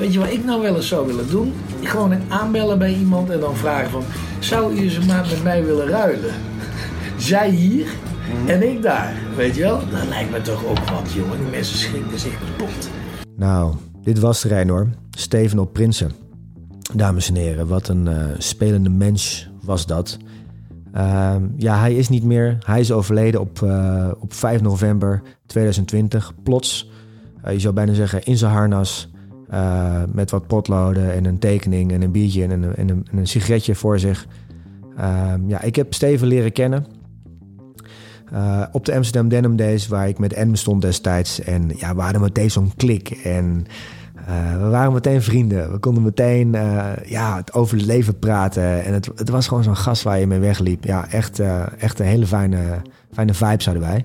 Weet je wat ik nou wel eens zou willen doen? Gewoon aanbellen bij iemand en dan vragen van... Zou u eens een maand met mij willen ruilen? Zij hier en ik daar. Weet je wel? Dat lijkt me toch ook wat, jongen. Die mensen schrikken zich kapot. Nou, dit was de hoor. Steven op Prinsen. Dames en heren, wat een uh, spelende mens was dat. Ehm, ja, hij is niet meer. Hij is overleden op, uh, op 5 november 2020. Plots, uh, je zou bijna zeggen in zijn harnas. Met wat potloden en een tekening en een biertje en een, en een, en een sigaretje voor zich. Ehm, ja, ik heb Steven leren kennen. op de Amsterdam Denim Days, waar ik met Em stond destijds. En ja, we hadden meteen zo'n klik. En uh, we waren meteen vrienden. We konden meteen ja, het over het leven praten. En het, het was gewoon zo'n gast waar je mee wegliep. Ja, echt, echt een hele fijne, fijne vibe zouden wij.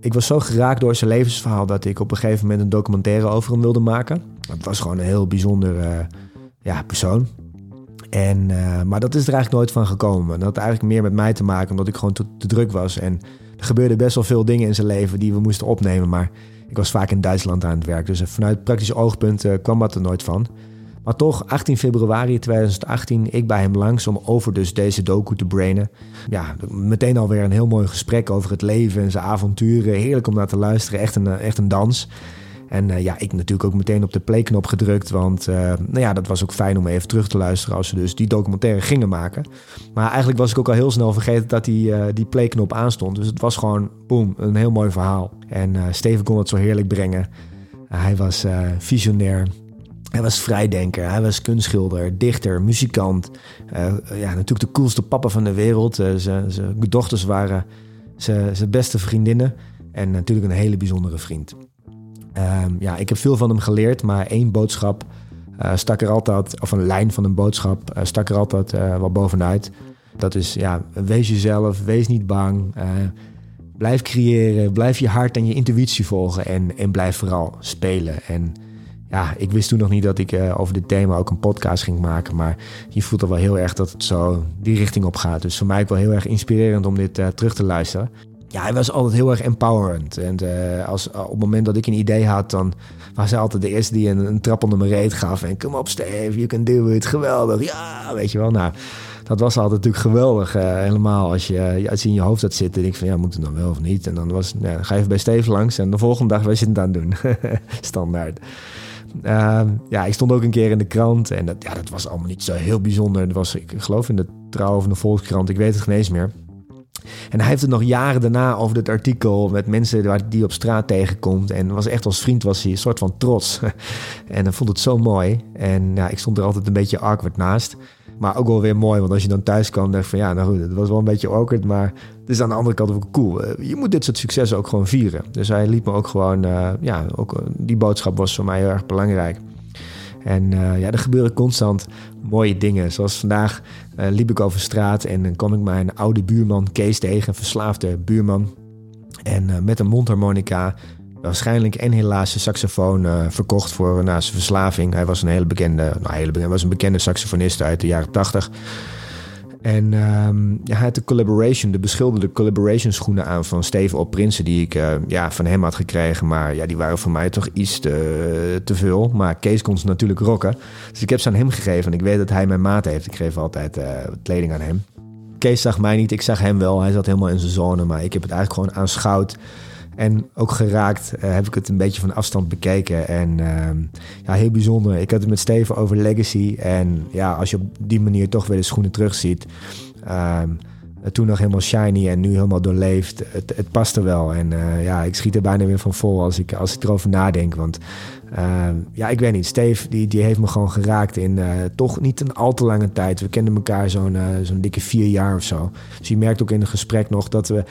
Ik was zo geraakt door zijn levensverhaal dat ik op een gegeven moment een documentaire over hem wilde maken. Het was gewoon een heel bijzonder ja, persoon. En, maar dat is er eigenlijk nooit van gekomen. Dat had eigenlijk meer met mij te maken, omdat ik gewoon te, druk was. En er gebeurden best wel veel dingen in zijn leven die we moesten opnemen. Maar ik was vaak in Duitsland aan het werk, dus vanuit praktisch oogpunt kwam dat er nooit van. Maar toch, 18 februari 2018, ik bij hem langs om over dus deze docu te brainen. Ja, meteen alweer een heel mooi gesprek over het leven en zijn avonturen. Heerlijk om naar te luisteren, echt een, eh, echt een dans. En uh, ja, ik natuurlijk ook meteen op de playknop gedrukt. Want uh, nou ja, dat was ook fijn om even terug te luisteren als ze dus die documentaire gingen maken. Maar eigenlijk was ik ook al heel snel vergeten dat die, uh, die playknop aanstond. Dus het was gewoon, boem, een heel mooi verhaal. En Steven kon het zo heerlijk brengen. hij was visionair. Hij was vrijdenker, hij was kunstschilder, dichter, muzikant. ja, natuurlijk de coolste papa van de wereld. zijn dochters waren zijn beste vriendinnen. En natuurlijk een hele bijzondere vriend. Um, ja, ik heb veel van hem geleerd, maar één boodschap uh, stak er altijd, of een lijn van een boodschap, uh, stak er altijd uh, wel bovenuit. Dat is, ja, wees jezelf, wees niet bang. blijf creëren, blijf je hart en je intuïtie volgen en, en blijf vooral spelen. En ja, ik wist toen nog niet dat ik over dit thema ook een podcast ging maken, maar je voelt er wel heel erg dat het zo die richting op gaat. Dus voor mij ook wel heel erg inspirerend om dit terug te luisteren ja, hij was altijd heel erg empowerend. En uh, als, op het moment dat ik een idee had, dan was hij altijd de eerste die een, een trap onder mijn reet gaf. En kom op, Steve, you can do it. Geweldig. Ja, weet je wel. Nou, dat was altijd natuurlijk geweldig. Uh, helemaal als je, als in je hoofd had zitten. denk ik van, ja, moet het dan wel of niet? En dan was, ja, dan ga even bij Steve langs. En de volgende dag was je het aan het doen. Standaard. Uh, ja, ik stond ook een keer in de krant. En dat, ja, dat was allemaal niet zo heel bijzonder. Dat was, ik geloof in de Trouw of de Volkskrant. Ik weet het geen eens meer. En hij heeft het nog jaren daarna over dit artikel met mensen waar die op straat tegenkomt. En was echt als vriend was hij een soort van trots. en hij vond het zo mooi. En ja, ik stond er altijd een beetje awkward naast. Maar ook wel weer mooi, want als je dan thuis kwam, dacht van ja, nou goed, het was wel een beetje awkward, maar het is aan de andere kant ook cool. Eh, je moet dit soort successen ook gewoon vieren. Dus hij liet me ook gewoon, uh, ja, ook, uh, die boodschap was voor mij heel erg belangrijk. En ja, er gebeuren constant mooie dingen. Zoals vandaag uh, liep ik over straat en dan kwam ik mijn oude buurman Kees tegen, een verslaafde buurman. En uh, met een mondharmonica, waarschijnlijk en helaas een saxofoon verkocht voor na zijn verslaving. Hij was een hele bekende, nou, hele was een bekende saxofonist uit de jaren tachtig. En um, hij had de collaboration, de beschilderde collaboration schoenen aan van Steven op Prinsen, die ik uh, ja, van hem had gekregen. Maar ja, die waren voor mij toch iets te, te veel. Maar Kees kon ze natuurlijk rocken. Dus ik heb ze aan hem gegeven. En ik weet dat hij mijn maat heeft. Ik geef altijd uh, kleding aan hem. Kees zag mij niet, ik zag hem wel. Hij zat helemaal in zijn zone. Maar ik heb het eigenlijk gewoon aanschouwd. En ook geraakt uh, heb ik het een beetje van afstand bekeken. En uh, ja, heel bijzonder. Ik had het met Steven over legacy. En ja, als je op die manier toch weer de schoenen terugziet. Uh, toen nog helemaal shiny en nu helemaal doorleefd. Het, het past er wel. En uh, ja, ik schiet er bijna weer van vol als ik, als ik erover nadenk. Want uh, ja, ik weet niet. Steve die, die heeft me gewoon geraakt in uh, toch niet een al te lange tijd. We kenden elkaar zo'n zo'n dikke vier jaar of zo. Dus je merkt ook in het gesprek nog dat we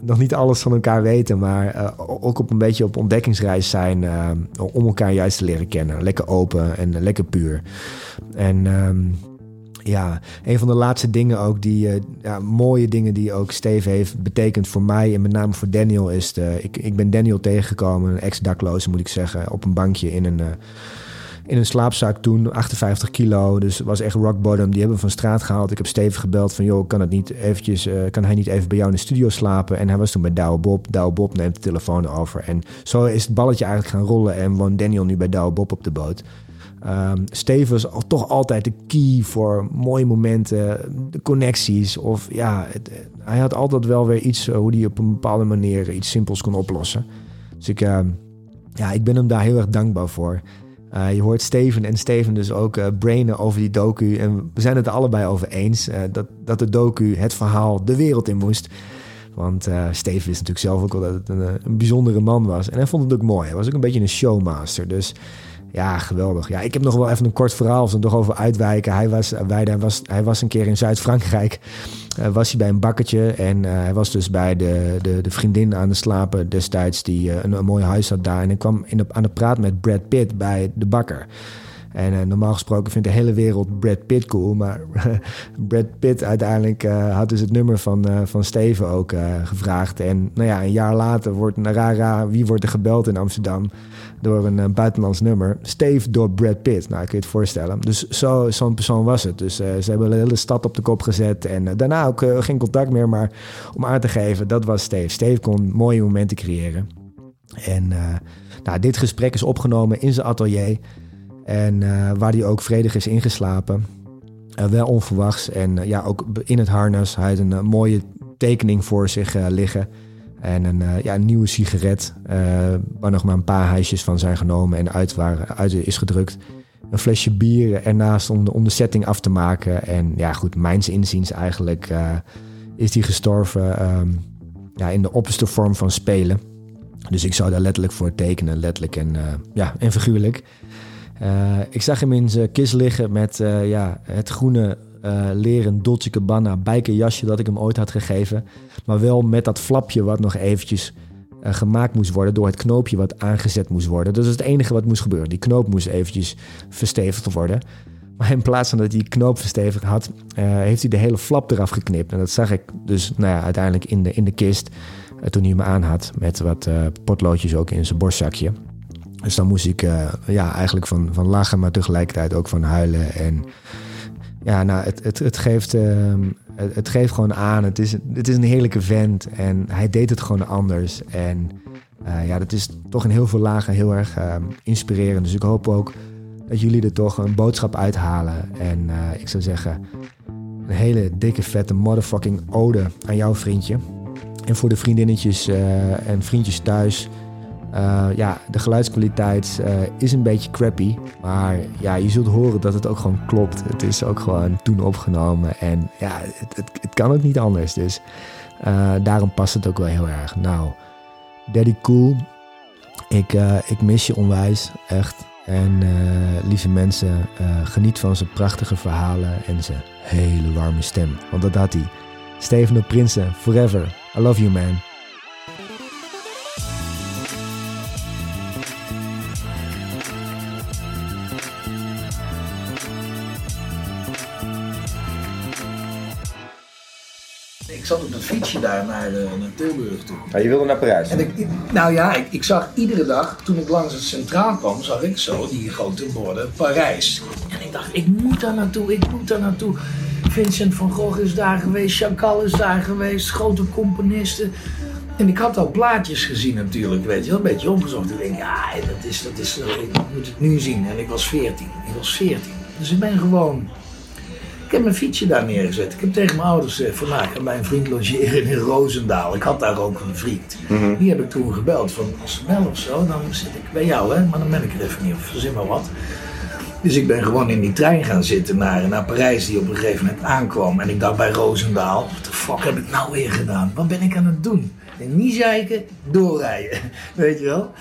nog niet alles van elkaar weten. Maar ook op een beetje op ontdekkingsreis zijn om elkaar juist te leren kennen. Lekker open en lekker puur. En... Ehm, ja, een van de laatste dingen ook, die uh, ja, mooie dingen die ook Steve heeft betekend voor mij en met name voor Daniel is, de, ik, ik ben Daniel tegengekomen, een ex-dakloze moet ik zeggen, op een bankje in een, uh, in een slaapzak toen, 58 kilo, dus was echt rock bottom. Die hebben we van straat gehaald. Ik heb Steve gebeld van, joh, kan, het niet eventjes, uh, kan hij niet even bij jou in de studio slapen? En hij was toen bij Douwe Bob. Douwe Bob neemt de telefoon over. En zo is het balletje eigenlijk gaan rollen en woont Daniel nu bij Douwe Bob op de boot. Um, Steven was toch altijd de key voor mooie momenten, de connecties. Of ja, het, hij had altijd wel weer iets hoe hij op een bepaalde manier iets simpels kon oplossen. Dus ik, uh, ja, ik ben hem daar heel erg dankbaar voor. Uh, je hoort Steven en Steven dus ook brainen over die docu. En we zijn het allebei over eens dat, dat de docu het verhaal de wereld in moest. Want Steven wist natuurlijk zelf ook al dat het een, een, bijzondere man was. En hij vond het ook mooi. Hij was ook een beetje een showmaster. Dus ja, geweldig. Ja, ik heb nog wel even een kort verhaal we toch over uitwijken. Hij was, hij was, hij was een keer in Zuid-Frankrijk. Uh, was hij bij een bakkertje. En uh, hij was dus bij de, de, de vriendin aan het slapen destijds. Die een, een, mooi huis had daar. En hij kwam in de, aan de praat met Brad Pitt bij de bakker. En uh, normaal gesproken vindt de hele wereld Brad Pitt cool. Maar Brad Pitt uiteindelijk uh, had dus het nummer van, uh, van Steven ook gevraagd. En nou ja, een jaar later wordt Narara, wie wordt er gebeld in Amsterdam? Door een buitenlands nummer. Steve door Brad Pitt. Nou, kun je het voorstellen. Dus zo, zo'n persoon was het. Dus ze hebben de hele stad op de kop gezet. En daarna ook geen contact meer. Maar om aan te geven, dat was Steve. Steve kon mooie momenten creëren. En nou, dit gesprek is opgenomen in zijn atelier. En uh, waar hij ook vredig is ingeslapen. Uh, wel onverwachts. En uh, ja, ook in het harnas. Hij had een mooie tekening voor zich liggen. En een, ja, een nieuwe sigaret. waar nog maar een paar huisjes van zijn genomen en uit, waren, uit is gedrukt. Een flesje bier ernaast om de, setting af te maken. En ja, goed, mijns inziens eigenlijk is hij gestorven um, ja, in de opperste vorm van spelen. Dus ik zou daar letterlijk voor tekenen, letterlijk en, ja, en figuurlijk. Uh, ik zag hem in zijn kist liggen met uh, ja, het groene uh, leren Dolce Gabbana bijkerjasje dat ik hem ooit had gegeven. Maar wel met dat flapje wat nog eventjes gemaakt moest worden door het knoopje wat aangezet moest worden. Dat is het enige wat moest gebeuren. Die knoop moest eventjes verstevigd worden. Maar in plaats van dat hij die knoop verstevigd had, heeft hij de hele flap eraf geknipt. En dat zag ik dus nou ja, uiteindelijk in de, in de kist toen hij hem aan had. Met wat potloodjes ook in zijn borstzakje. Dus dan moest ik uh, ja, eigenlijk van, van lachen, maar tegelijkertijd ook van huilen. En ja, nou, het, het, het, geeft, uh, het, geeft gewoon aan. Het is, het is een heerlijke vent en hij deed het gewoon anders. En uh, ja, dat is toch in heel veel lagen heel erg ehm, inspirerend. Dus ik hoop ook dat jullie er toch een boodschap uithalen. En eh, ik zou zeggen, een hele dikke, vette motherfucking ode aan jouw vriendje. En voor de vriendinnetjes en vriendjes thuis... Uh, ja, de geluidskwaliteit uh, is een beetje crappy. Maar ja, je zult horen dat het ook gewoon klopt. Het is ook gewoon toen opgenomen. En ja, het, het, het kan ook niet anders. Dus uh, daarom past het ook wel heel erg. Nou, Daddy Cool. Ik, ik mis je onwijs, echt. En lieve mensen, geniet van zijn prachtige verhalen en zijn hele warme stem. Want dat had hij. Stefano Prinsen, forever. I love you, man. Ik zat op dat fietsje daar naar, uh, naar Tilburg toe. Ja, je wilde naar Parijs? En ik, nou ja, ik, ik, zag iedere dag, toen ik langs het centraal kwam, zag ik zo die grote borden Parijs. En ik dacht, ik moet daar naartoe, ik moet daar naartoe. Vincent van Gogh is daar geweest, Chagall is daar geweest, grote componisten. En ik had al plaatjes gezien natuurlijk, weet je wel, een beetje opgezocht. Ik denk, ja, dat is, dat is, ik moet het nu zien. En ik was 14, ik was 14. Dus ik ben gewoon ik heb mijn fietsje daar neergezet. Ik heb tegen mijn ouders gezegd: van, nou, ik ga bij een vriend logeren in Roosendaal. Ik had daar ook een vriend. Mhm. Die heb ik toen gebeld van als wel of zo, dan zit ik bij jou, hè? maar dan ben ik er even niet of verzin maar wat. Dus ik ben gewoon in die trein gaan zitten naar, naar Parijs, die op een gegeven moment aankwam. En ik dacht bij Roosendaal: wat de fuck heb ik nou weer gedaan? Wat ben ik aan het doen? En niet zeiken, doorrijden. Weet je wel?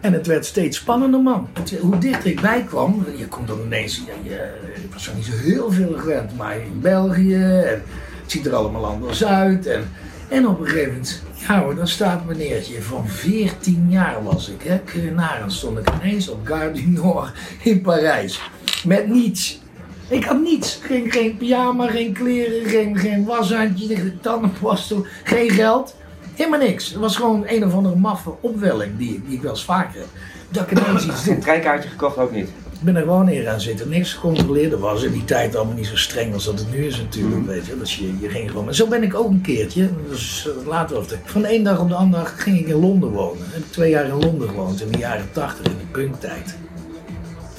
En het werd steeds spannender, man. Hoe dichter ik bij kwam, je komt dan ineens, je, ik was er niet zo heel veel gewend, maar in België, en het ziet er allemaal anders uit. En, en op een gegeven moment, ja dan staat meneertje, van 14 jaar was ik, hè, Krenaren stond ik ineens op Gare du Nord in Parijs. Met niets. Ik had niets. Geen, geen pyjama, geen kleren, geen, geen washandje, geen tandenborstel, geen geld. Helemaal niks. Het was gewoon een of andere maffe opwelling die, die ik wel eens vaker heb. Dat ik ineens iets Een treinkaartje gekocht ook niet? Ik ben er gewoon neer gaan zitten. Niks gecontroleerd. Dat was in die tijd allemaal niet zo streng als dat het nu is natuurlijk. Mhm. Weet je. Dus je, je ging gewoon... Zo ben ik ook een keertje. Dus later of de, Van de ene dag op de andere dag ging ik in Londen wonen. Heb ik twee jaar in Londen gewoond. In de jaren tachtig, in de punktijd.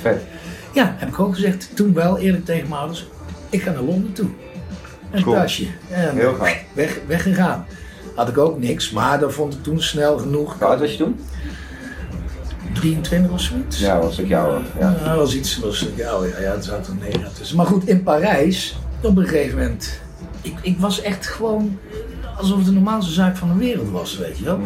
Vet. Ja, heb ik ook gezegd. Toen wel eerlijk tegen mijn ouders. Ik ga naar Londen toe. Een Cool. tasje. En Heel gaaf. weg, weggegaan. Had ik ook niks, maar dat vond ik toen snel genoeg. Hoe oud was je toen? 23 of zoiets. Ja, was ik jou. Ja. Ja, was iets, was, ja, oh ja, ja, er zat een negen tussen. Maar goed, in Parijs, op een gegeven moment, ik, ik was echt gewoon alsof het de normaalste zaak van de wereld was, weet je wel.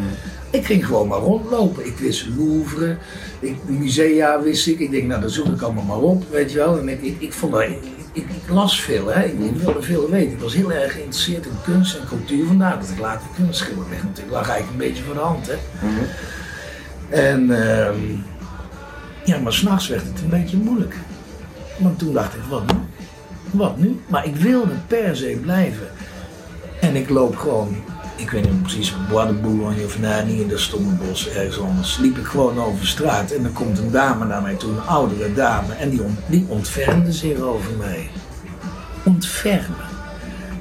Ik ging gewoon maar rondlopen. Ik wist Louvre, ik, musea wist ik. Ik denk, nou, dat zoek ik allemaal maar op, weet je wel. En ik, ik, ik vond dat, ik, las veel, hè. Ik, ik wilde veel weten. Ik was heel erg geïnteresseerd in kunst en cultuur. Vandaar dat ik later kunstschilder werd. Want ik lag eigenlijk een beetje voor de hand, hè. Mhm. En ehm, ja, maar s'nachts werd het een beetje moeilijk. Want toen dacht ik, wat nu? Wat nu? Maar ik wilde per se blijven. En ik loop gewoon, ik weet niet precies, Bois de Boulogne of niet in de Stommenbos, ergens anders. Liep ik gewoon over straat en er komt een dame naar mij toe, een oudere dame. En die, die ontfermde zich over mij. Ontfermen.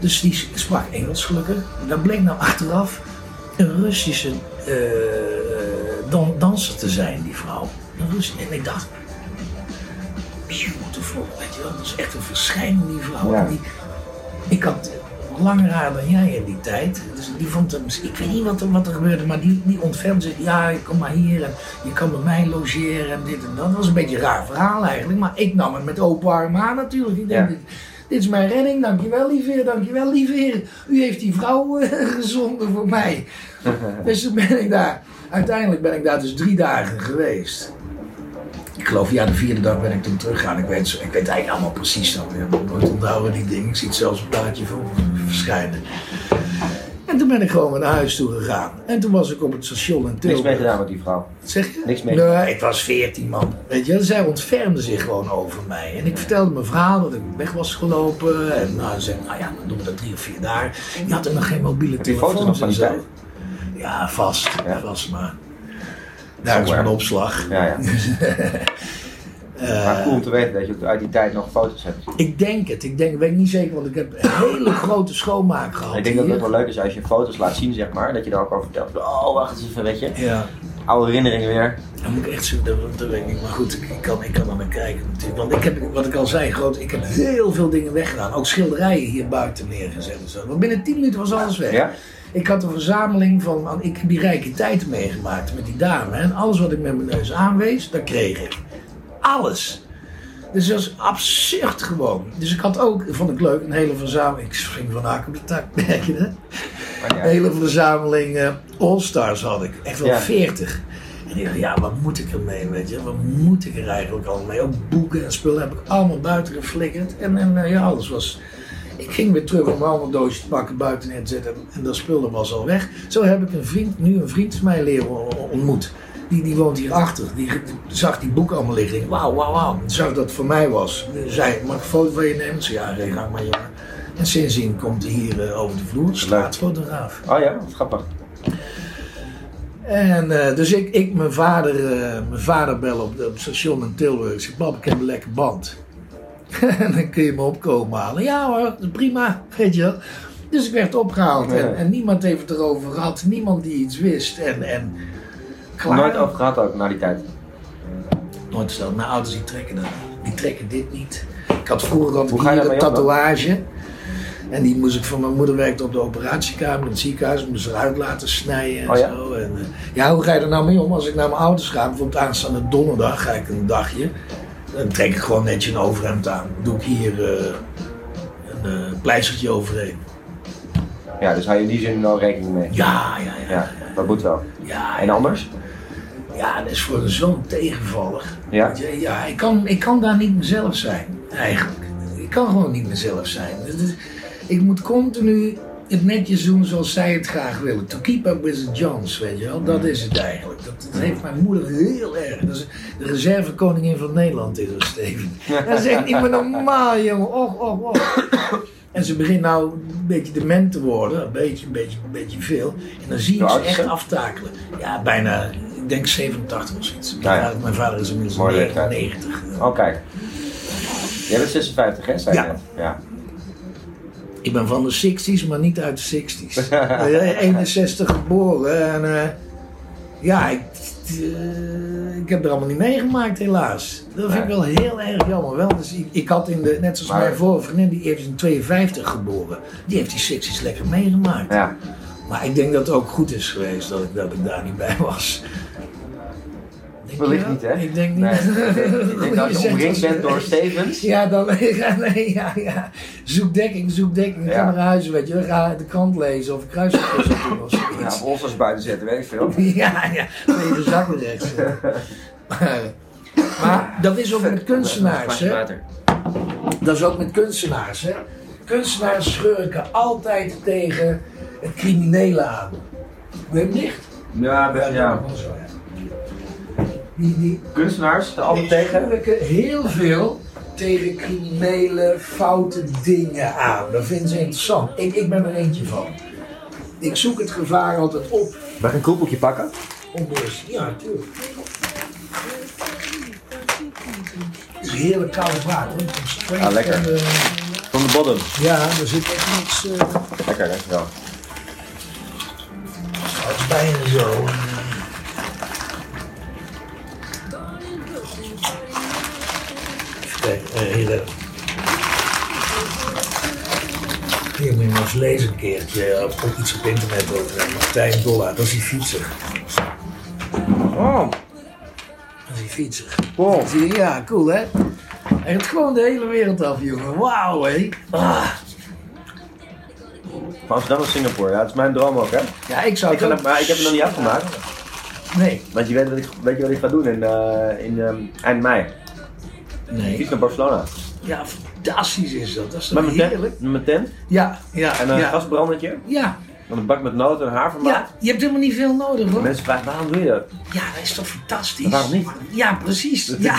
Dus die sprak Engels gelukkig. Dat bleek nou achteraf een Russische eh, dan, danser te zijn, die vrouw. Een Rus- En ik dacht, beautiful, weet je wel. Dat is echt een verschijning, die vrouw. Ja. Die, ik had langer haar dan jij in die tijd. Dus die vond hem, ik weet niet wat er, wat er gebeurde, maar die, die ontfermde zich. Ja, kom maar hier en je kan bij mij logeren en dit en dat. Dat was een beetje een raar verhaal eigenlijk. Maar ik nam het met open armen aan natuurlijk. Ik denk, Ja. dit, is mijn redding, dankjewel lieve heer, dankjewel lieve heer. U heeft die vrouw eh, gezonden voor mij. dus toen ben ik daar, uiteindelijk ben ik daar dus drie dagen geweest. Ik geloof, ja, de vierde dag ben ik toen teruggegaan. Ik weet, ik weet eigenlijk allemaal precies dan. Ik heb nooit onthouden die dingen. Ik zie het zelfs een plaatje voor verschijnen. En toen ben ik gewoon naar huis toe gegaan. En toen was ik op het station in Niks Tilburg. mee gedaan met die vrouw. Wat zeg je? Niks mee. Nee, ik was 14 man. Weet je, zij ontfermde zich gewoon over mij. En ik vertelde mijn verhaal dat ik weg was gelopen. En nou, ze zei, nou ja, dan doen we dat drie of vier dagen. Je had er nog geen mobiele Heb je foto's telefoons nog van en die zo. tijd? Ja, vast. Ja. Vast maar. Daar is mijn opslag. Ja, ja. Maar cool om te weten dat je uit die tijd nog foto's hebt. ik denk het. Ik denk, weet niet zeker, want ik heb een hele grote schoonmaak gehad. Ik denk dat het wel leuk is als je foto's laat zien, zeg maar. Dat je dan ook over vertelt. Oh, wacht eens even, weet je. Ja. Oude herinneringen weer. Dan moet ik echt zo, dat, weet ik. Maar goed, ik, ik kan, ik kan er naar kijken natuurlijk. Want ik heb, wat ik al zei, groot, ik heb heel veel dingen weggedaan. Ook schilderijen hier buiten neergezet en zo. Want binnen 10 minuten was alles weg. Ja? Ik had een verzameling van, ik heb die rijke tijd meegemaakt met die dame. En alles wat ik met mijn neus aanwees, dat kreeg ik. Alles. Dus dat is absurd gewoon. Dus ik had ook, vond ik leuk, een hele verzameling. Ik spring van haak op de tak, merk je dat? Een hele verzameling eh, All-Stars had ik. Echt wel Ja. 40. En ik dacht, ja, wat moet ik ermee, weet je? Wat moet ik er eigenlijk al mee? Ook boeken en spullen heb ik allemaal buiten geflikkerd. En, en eh, ja, alles was... Ik ging weer terug om allemaal doosjes te pakken, buiten neer te zetten. En dat spullen was al weg. Zo heb ik een vriend, nu een vriend van mij leren ontmoet. Die, die woont hierachter. Die, die zag die boeken allemaal liggen. Wauw, wauw, wauw. Zag dat het voor mij was. Zei, mag ik een foto van je nemen? Zei, ja, ga maar jongen. En sindsdien komt hij hier eh, over de vloer, straatfotograaf. Oh ja, grappig. En eh, dus ik, ik mijn, vader, eh, mijn vader bel op, op het station in Tilburg. Ik zeg, pap, ik heb een lekker band. en dan kun je me opkomen halen. Ja hoor, prima, weet je wel. Dus ik werd opgehaald Ja. en, en niemand heeft het erover gehad. Niemand die iets wist. En, en klaar. Nooit over gehad ook, na die tijd. Nooit gesteld. Mijn ouders die trekken dat. Die trekken dit niet. Ik had vroeger je hier een tatoeage. En die moest ik van mijn moeder werkte op de operatiekamer in het ziekenhuis. Moest eruit laten snijden en Oh ja? zo. En, eh, ja, hoe ga je er nou mee om? Als ik naar mijn ouders ga, bijvoorbeeld aanstaande donderdag ga ik een dagje. Dan trek ik gewoon netjes een overhemd aan. Doe ik hier eh, een eh, pleistertje overheen. Ja, dus hou je in die zin wel rekening mee. Ja, ja, ja. Ja, dat moet wel. Ja, En anders? Ja, dat is voor zo'n tegenvaller. Ja? Weet je, Ja, ik kan, ik kan daar niet mezelf zijn, eigenlijk. Ik kan gewoon niet mezelf zijn. Ik moet continu het netjes doen zoals zij het graag willen. To keep up with the Jones, weet je wel. Dat is het eigenlijk. Dat, dat heeft mijn moeder heel erg. Dat is de reservekoningin van Nederland is er, Steven. Dat is echt niet meer normaal, jongen. Och, och, och. En ze begint nou een beetje dement te worden. Een beetje, een beetje, een beetje veel. En dan zie je ze echt aftakelen. Ja, bijna, ik denk 87 of zoiets. Nou ja. Mijn vader- is inmiddels Mooie leeftijd. 99. Oh, kijk. Jij bent 56, hè, zei je Ja. net? Ja. Ik ben van de 60s, maar niet uit de 60s. Eh, 61 geboren en eh, ja, ik, eh, ik heb er allemaal niet meegemaakt, helaas. Dat vind ik wel heel erg jammer. Wel, dus ik, ik had in de, net zoals Maar- mijn vorige vriendin, die heeft in 52 geboren. Die heeft die 60's lekker meegemaakt. Ja. Maar ik denk dat het ook goed is geweest dat ik, dat ik daar niet bij was. Wellicht wel? niet, hè? Ik denk niet. Nee. Ik denk dat je omringd bent door Stevens. Ja, dan, ja, nee, ja, ja. Zoek dekking, zoek dekking. Ja. ga naar huis, weet je. Ga de krant lezen of kruisjes doen of Ja, zoiets. rolsters buiten zetten, weet ik veel. Ja, ja. Nee, de zakken rechts. Maar, maar dat is ook met kunstenaars, hè. Dat is ook met kunstenaars, hè. Kunstenaars schurken altijd tegen het criminele aan. Doe je hem dicht? Ja, ja. Zo, ja. Die, die, Kunstenaars, er altijd tegen. heel veel tegen criminele, foute dingen aan. Dat vinden ze interessant. Ik, ik ben er eentje van. Ik zoek het gevaar altijd op. Mag ik een koelboekje pakken? Dus, ja, natuurlijk. Het is heerlijk koud water. Straight Ah, lekker. van de- Van de bottom. ja, er zit echt niks. eh Lekker, dankjewel. het is bijna zo. Eh, hier. Hier moet je maar eens lezen een keertje eh, op, iets op internet over Martijn Dolla. Dat is die fietser. Oh, Dat is die fietser. je? Ja, cool hè? Hij gaat gewoon de hele wereld af, jongen. Wauw, hé. Ah. Van Amsterdam naar Singapore, ja, dat is mijn droom ook, hè? Ja, ik zou Ik, het nog- maar ik heb het nog niet afgemaakt. Nee. Want je weet wat ik, weet je wat ik ga doen in, eh, in ehm, eind mei. Nee. Fiets naar Barcelona. Ja, fantastisch is dat. Dat is Met mijn heerlijk? tent, met mijn tent Ja, ja, en een ja. gasbrandertje. Ja, Dan een bak met noten en havermout. ja, je hebt helemaal niet veel nodig hoor. Mensen vragen, waarom doe je dat? Ja, dat is toch fantastisch? Waarom niet? Ja, precies. Ja,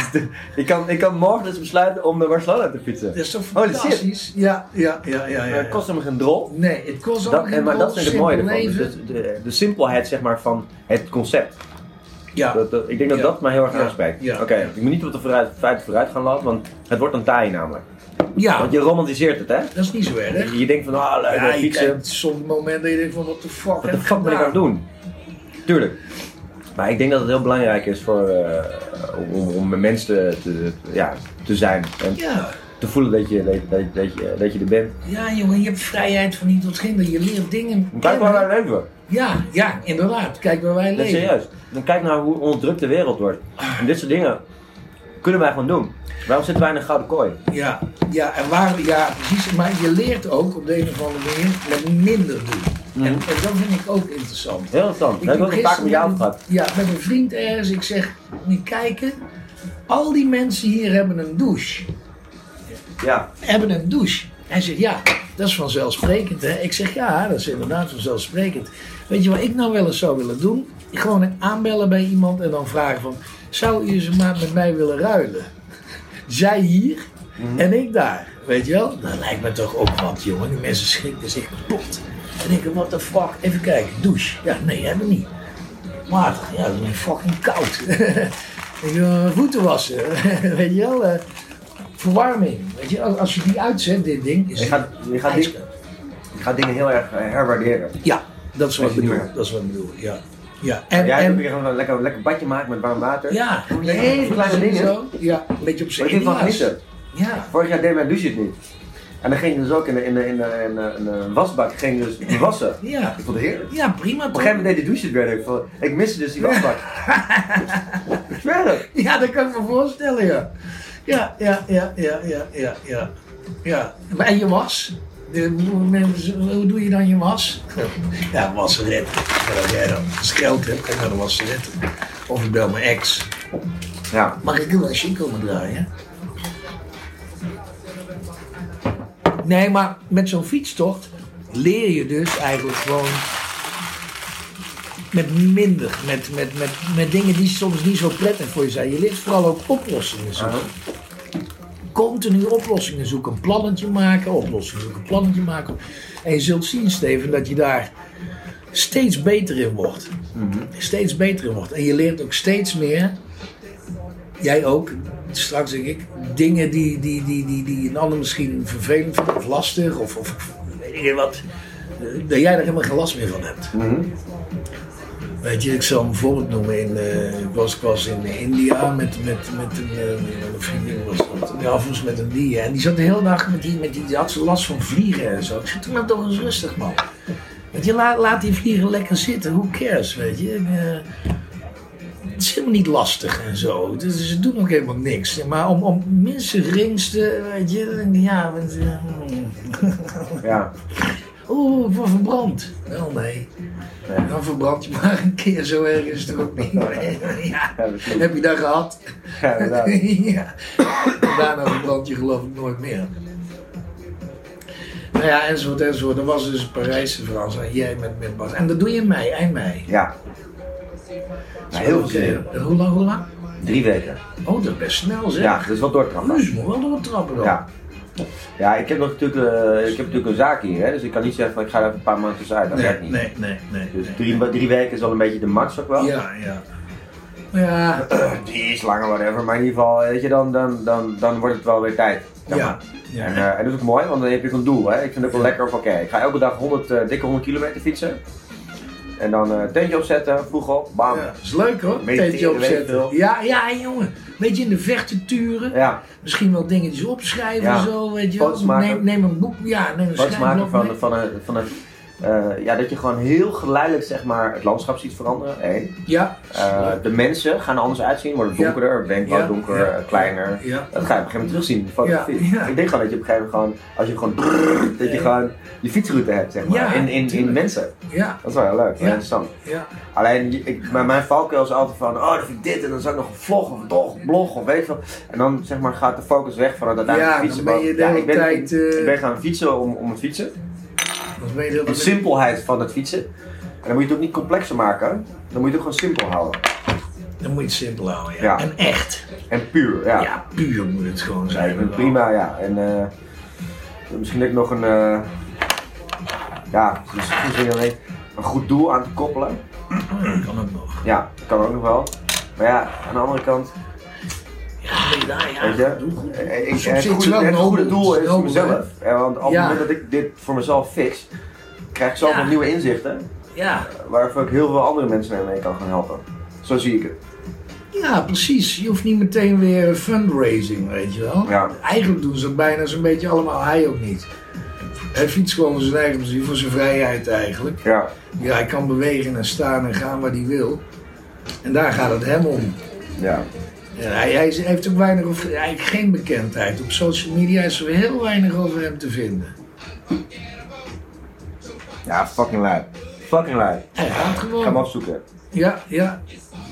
ik, kan, ik kan morgen dus besluiten om naar Barcelona te fietsen. dat is toch fantastisch? Ja, ja, ja, ja. Ja, het kost hem geen drol. Nee, het kost ook Dat, geen en, maar dat vind ik het mooie ervan. leven. De, de, de simpelheid zeg maar, van het concept. Ja, Dat, dat- ik denk dat Ja. dat mij heel erg aanspreekt. Ja. Oké, ik moet niet op de vooruit, feit vooruit gaan lopen, want het wordt een taai namelijk. ja, Want je romantiseert het, hè? dat is niet zo erg. Je denkt van, ah, leuk, Ja, fietsen. soms momenten dat je denkt van, wat de fuck Wat de fuck ben ik aan het gedaan? doen? Tuurlijk. Maar ik denk dat het heel belangrijk is voor, eh, om, om een mens te, te, ja, te zijn. En Ja, te voelen dat je, dat, dat, dat je, dat je er bent. ja, jongen, je hebt vrijheid van niet tot ginder. Je leert dingen Kijk wij leven. Ja, ja, inderdaad. Kijk waar wij Dat leven. serieus. Dan kijk naar hoe onderdrukt de wereld wordt. En dit soort dingen kunnen wij gewoon doen. Waarom zitten wij in een gouden kooi? Ja, ja, en waar, ja, precies. Maar je leert ook op de een of andere manier met minder doen. Mhm. En, en dat vind ik ook interessant. Heel interessant. Dat heb ik ook een paar met jou gehad. Ja, met een vriend ergens. Ik zeg, je kijken. Al die mensen hier hebben een douche. Ja. Hebben een douche. Hij zegt, ja, dat is vanzelfsprekend. Hè? Ik zeg, ja, dat is inderdaad vanzelfsprekend. Weet je wat ik nou wel eens zou willen doen? Gewoon aanbellen bij iemand en dan vragen van... Zou u een maand met mij willen ruilen? Zij hier en ik daar. Weet je wel? Dat lijkt me toch ook wat, jongen. Die mensen schrikken zich kapot. En denken, what the fuck? Even kijken, douche. Ja, nee, hebben we niet. Water, ja, dat is fucking koud. Ik wil voeten wassen. Weet je wel? eh, verwarming. Weet je, als- je die uitzet, dit ding. Is Je gaat, je gaat dingen heel erg eh, herwaarderen. Ja, dat is wat ik bedoel. Dat is wat ik bedoel, ja. ja. En, Jij en, weer gewoon een lekker, lekker badje maken met warm water. ja, Een hele kleine dingen. Zo, ja, een beetje op Maar zijn ik van genieten. Ja, Vorig jaar deed mijn douche het niet. En dan ging je dus ook in, de- in, de- in, de- in, de- in een wasbak ging dus wassen. ja. Ik vond het heerlijk. Ja, prima Op een gegeven moment deed die douche het weer. Ik, vond- ik miste dus die wasbak. Het. Ja, dat kan ik me voorstellen, ja. Ja, ja, ja, ja, ja, ja, ja. ja. Maar en je was? De, hoe- doe je dan je was? Ja, wasseret. Ja, dat jij dan scheld hebt, kan naar de wasseret. Of ik bel mijn ex. Ja. Mag ik heel een chic komen draaien? Nee, maar met zo'n fietstocht leer je dus eigenlijk gewoon met minder, met, met, met, met dingen die soms niet zo prettig voor je zijn. Je leert vooral ook oplossingen zoeken. Continu oplossingen zoeken, een plannetje maken, oplossingen zoeken, een plannetje maken. En je zult zien, Steven, dat je daar steeds beter in wordt. Steeds beter in wordt. En je leert ook steeds meer jij ook, straks denk ik, dingen die, die, die, die, die een ander misschien vervelend vindt of lastig of, of weet ik wat, eh, dat jij er helemaal geen last meer van hebt. Weet je, ik zal een voorbeeld noemen. In, eh, ik, was, ik was in India met, met, met een, een vriendin, was dat. Ja, was met een die. En die zat de hele dag met die, met die, die had ze last van vliegen en zo. Ik zei, doe nou toch eens rustig, man. Weet je, laat, laat die vliegen lekker zitten. Who cares, weet je. En, eh, het is helemaal niet lastig en zo. Dus ze doen ook helemaal niks. Maar om, om minste geringste, weet je. Ja. Oeh, ik word verbrand. Wel nee. Nee. Dan verbrand je maar een keer zo ergens toch ook niet. Ja. Heb je dat gehad? Ja, ja. Daarna verbrand je geloof ik nooit meer. Nou ja, enzovoort, enzovoort. Dat was dus Parijse Frans en jij met, met Bas. En dat doe je in mei, eind mei. Ja. Nou, heel veel hoe lang, hoe lang? Drie weken. Oh, dat is best snel zeg. Ja, dat is wel doortrappen. Dus je moet wel doortrappen dan. Ja. Ja, ik heb nog natuurlijk, eh, ik heb natuurlijk een zaak hier, hè, dus ik kan niet zeggen van ik ga er even een paar maanden tussenuit. Dat Nee, werkt niet. nee, nee, nee. Dus nee. drie, drie weken is wel een beetje de max ook wel. Ja, ja. Ja, Die is langer, whatever. Maar in ieder geval, weet je, dan, dan, dan, dan wordt het wel weer tijd. ja. ja. En, eh, en dat is ook mooi, want dan heb je ook een doel. Hè. Ik vind het ook wel lekker van, oké, ik ga elke dag 100, eh, dikke 100 kilometer fietsen. En dan eh tentje opzetten, vroeg op, bam. Ja, is leuk hoor. Mediteren, Tentje opzetten. Ja, ja, jongen. Beetje in de vechten turen. Ja, Misschien wel dingetjes opschrijven Ja. en zo, weet je. Neem, neem een boek, ja, neem een wat maken van, van, een, van een, eh, ja, dat je gewoon heel geleidelijk zeg maar, het landschap ziet veranderen. Ja. Eh, de mensen gaan er anders uitzien, worden Ja. donkerder, wenkbrauw Ja. donker, Ja. eh, kleiner. Ja. Dat ga je op een gegeven moment terugzien in de fotografie. Ik denk gewoon dat je op een gegeven moment gewoon, als je gewoon, dat je gewoon je fietsroute hebt, zeg maar, in, in, in mensen. Ja. Dat is wel heel leuk, heel interessant. Ja. Alleen, ik, maar mijn valkuil is altijd van, oh, dan vind ik dit en dan zou ik nog een vlog of een blog, of weet je wel. En dan zeg maar gaat de focus weg van het uiteindelijk Ja, fietsen. dan ben je de ja, hele ik ben, tijd, ik, ik ben gaan fietsen om, om het fietsen. De simpelheid van het fietsen. En dan moet je het ook niet complexer maken. Dan moet je het ook gewoon simpel houden. Dan moet je het simpel houden, ja. Ja. En echt. En puur, ja. Ja, puur moet het gewoon zijn. prima, ja. En eh, misschien ik nog een, eh, ja, dus een goed doel aan te koppelen. Dat kan ook nog. Ja, dat kan ook nog wel. Maar ja, aan de andere kant, Ja, ja. je, doe goed. eh, ik, Soms het, het goede, doel is nobel, mezelf. Eh, Want op het Ja. moment dat ik dit voor mezelf fix, krijg ik zoveel Ja. nieuwe inzichten, Ja. waarvoor ik heel veel andere mensen mee kan gaan helpen. Zo zie ik het. Ja, precies. Je hoeft niet meteen weer fundraising, weet je wel. Ja. Eigenlijk doen ze het bijna zo'n beetje allemaal. Hij ook niet. Hij fietst gewoon voor zijn eigen plezier, voor zijn vrijheid eigenlijk. Ja, Ja, hij kan bewegen en staan en gaan waar hij wil. En daar gaat het hem om. ja. Hij, hij heeft ook weinig of eigenlijk geen bekendheid. Op social media is er heel weinig over hem te vinden. Ja, fucking lui. Fucking lui. Hij gaat Ik ga hem gewoon. opzoeken. Ja, ja.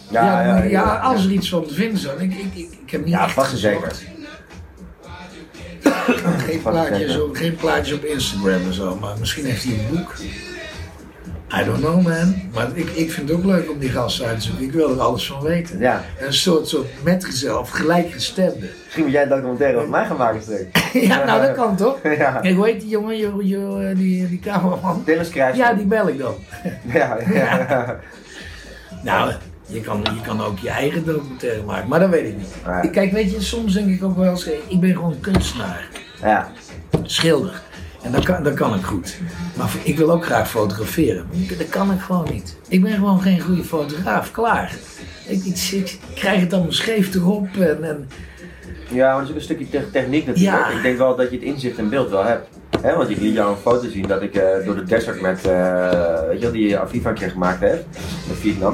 Ja, Ja, ja, als er iets van te vinden dan- Ik, ik, ik, ik heb niet Ja, vast en zeker. Geen plaatjes, op, geen plaatjes op Instagram en zo, maar misschien heeft hij een boek. I don't know man. Maar ik, ik vind het ook leuk om die gasten uit te zoeken. Ik wil er alles van weten. Ja, Een soort, soort metgezel of gelijkgestemde. misschien moet jij een documentaire over mij gaan maken straks. ja, nou dat kan toch? Ja. Kijk, hoe heet die jongen, jo, jo, eh, die, die cameraman? Dennis Krijs. Ja, die bel ik dan. Ja, ja, ja. Nou, je kan, je kan ook je eigen documentaire maken, maar dat weet ik niet. Ja. Kijk, weet je, soms denk ik ook wel eens, ik ben gewoon kunstenaar, ja. schilder. En dat kan, dat kan ik goed. Maar ik wil ook graag fotograferen. Dat kan ik gewoon niet. Ik ben gewoon geen goede fotograaf, klaar. Ik, ik, ik krijg het allemaal scheef erop en, en Ja, maar dat is ook een stukje te- techniek natuurlijk. Ja. Ik denk wel dat je het inzicht in beeld wel hebt. Hè, want ik liet jou een foto zien dat ik eh, door de desert met, eh, weet je wel, die Aviva een keer gemaakt heb. Met Vietnam.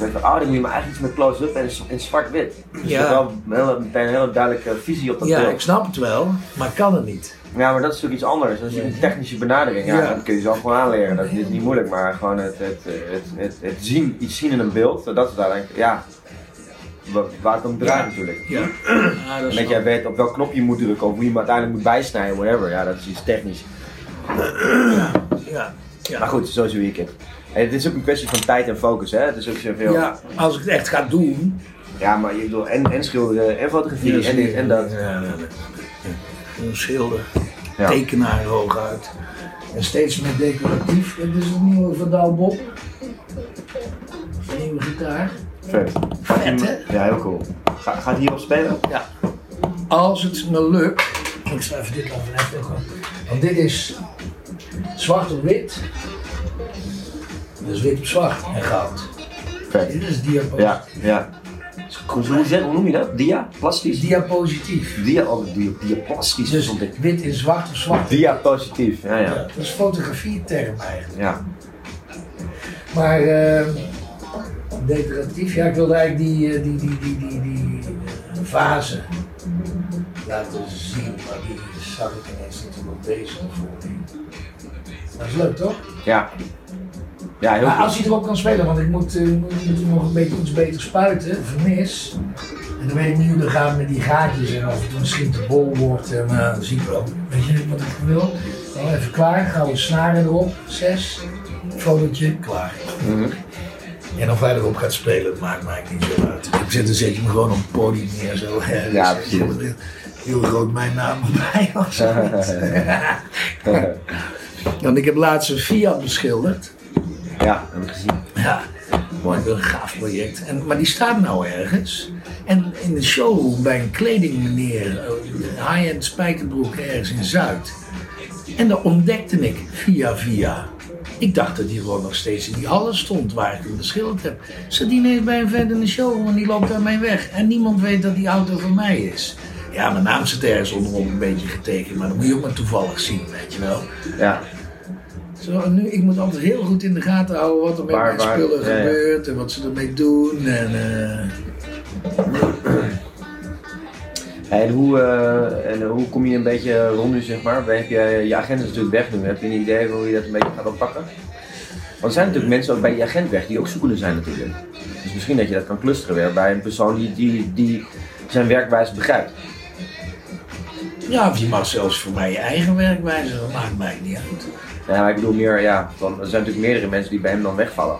Ik dacht, oh, dan moet je maar eigenlijk iets met close-up en in zwart-wit. Dus Ja. je hebt wel een hele, meteen een hele duidelijke visie op dat ja, beeld. ik snap het wel, maar ik kan het niet. Ja, maar dat is natuurlijk iets anders. Dat is een technische benadering. Ja, Ja. Dat kun je zelf gewoon aanleren. Dat is niet moeilijk. Maar gewoon het, het, het, het, het zien, iets zien in een beeld, dat is daar ja, wa- waar het om draait Ja. natuurlijk. Ja, ja dat En jij weet op welk knopje je moet drukken of hoe je hem uiteindelijk moet bijsnijden, whatever. Ja, dat is iets technisch. ja, ja, ja. Maar goed, zo zie ik het. En het is ook een kwestie van tijd en focus, hè. Het is ook zoveel... Ja, Ja, als ik het echt ga doen. maar je bedoelt en, en schilderen en fotografie en dit en dat. Ja, ja, ja. Een schilder, Ja. tekenaar hooguit. En steeds meer decoratief. Dit is een nieuwe van Douw Bob. Een nieuwe gitaar. Vet. Vet, hè? Ja, heel cool. Ga, gaat hierop spelen? Ja. Als het me lukt. Ik schrijf dit even net ook. Want dit is zwart op wit. Dus wit op zwart en goud. Vet. Dit is diapositief. Ja, ja. Hoe, hoe, zeg- hoe noem je dat? Dia? Plastisch? Diapositief. Dia, oh, dia, diaplastisch Dus wit in zwart of zwart. Diapositief, ja, Ja, ja. dat is fotografieterm eigenlijk. Ja, Maar eh, decoratief, ja, ik wilde eigenlijk die, eh, die, die, die, die, die eh, vazen laten zien, maar die zag ik ineens natuurlijk op deze ervoor. Dat is leuk toch? ja. Ja, heel Maar als hij erop kan spelen, want ik moet, eh, moet, moet nog een beetje iets beter spuiten, vernis. En dan weet ik niet hoe dat gaat met die gaatjes en of het misschien te bol wordt. En, uh, dat zie ik wel. Weet je wat ik wil? Dan even klaar, gouden snaren erop, zes, fotootje, klaar. Mhm. En of hij erop gaat spelen, dat maakt mij niet zo uit. Ik zet, dan zet je me gewoon op het podium neer. Zo. hè. Ja, precies. heel- groot mijn naam erbij of. Want ik heb laatst een Fiat beschilderd. Ja, heb ik gezien. Ja, mooi, een gaaf project. En, maar die staat nou ergens. En in de showroom bij een kledingmeneer, eh, high-end spijkerbroek ergens in Zuid. En daar ontdekte ik via via. Ik dacht dat die gewoon nog steeds in die hallen stond waar ik hem beschilderd heb. Zat die ineens bij een vent in de showroom en die loopt daarmee weg. En niemand weet dat die auto van mij is. Ja, mijn naam zit ergens onderop een beetje getekend, maar dat moet je ook maar toevallig zien, weet je wel. Ja, Zo, nu, ik moet altijd heel goed in de gaten houden wat er met Waar- mijn waar- spullen ja, ja. gebeurt en wat ze ermee doen. En, eh, En hoe, eh, en hoe kom je een beetje rond nu, zeg maar? Heb je, je agent is natuurlijk weg nu. Heb je een idee hoe je dat een beetje gaat oppakken? Want er zijn natuurlijk mensen ook bij die agent weg die ook zoekende zijn natuurlijk. Dus misschien dat je dat kan clusteren weer bij een persoon die, die, die zijn werkwijze begrijpt. ja, of je mag zelfs voor mij je eigen werkwijze, dat maakt mij niet uit. Ja, maar ik bedoel meer, ja, van, er zijn natuurlijk meerdere mensen die bij hem dan wegvallen.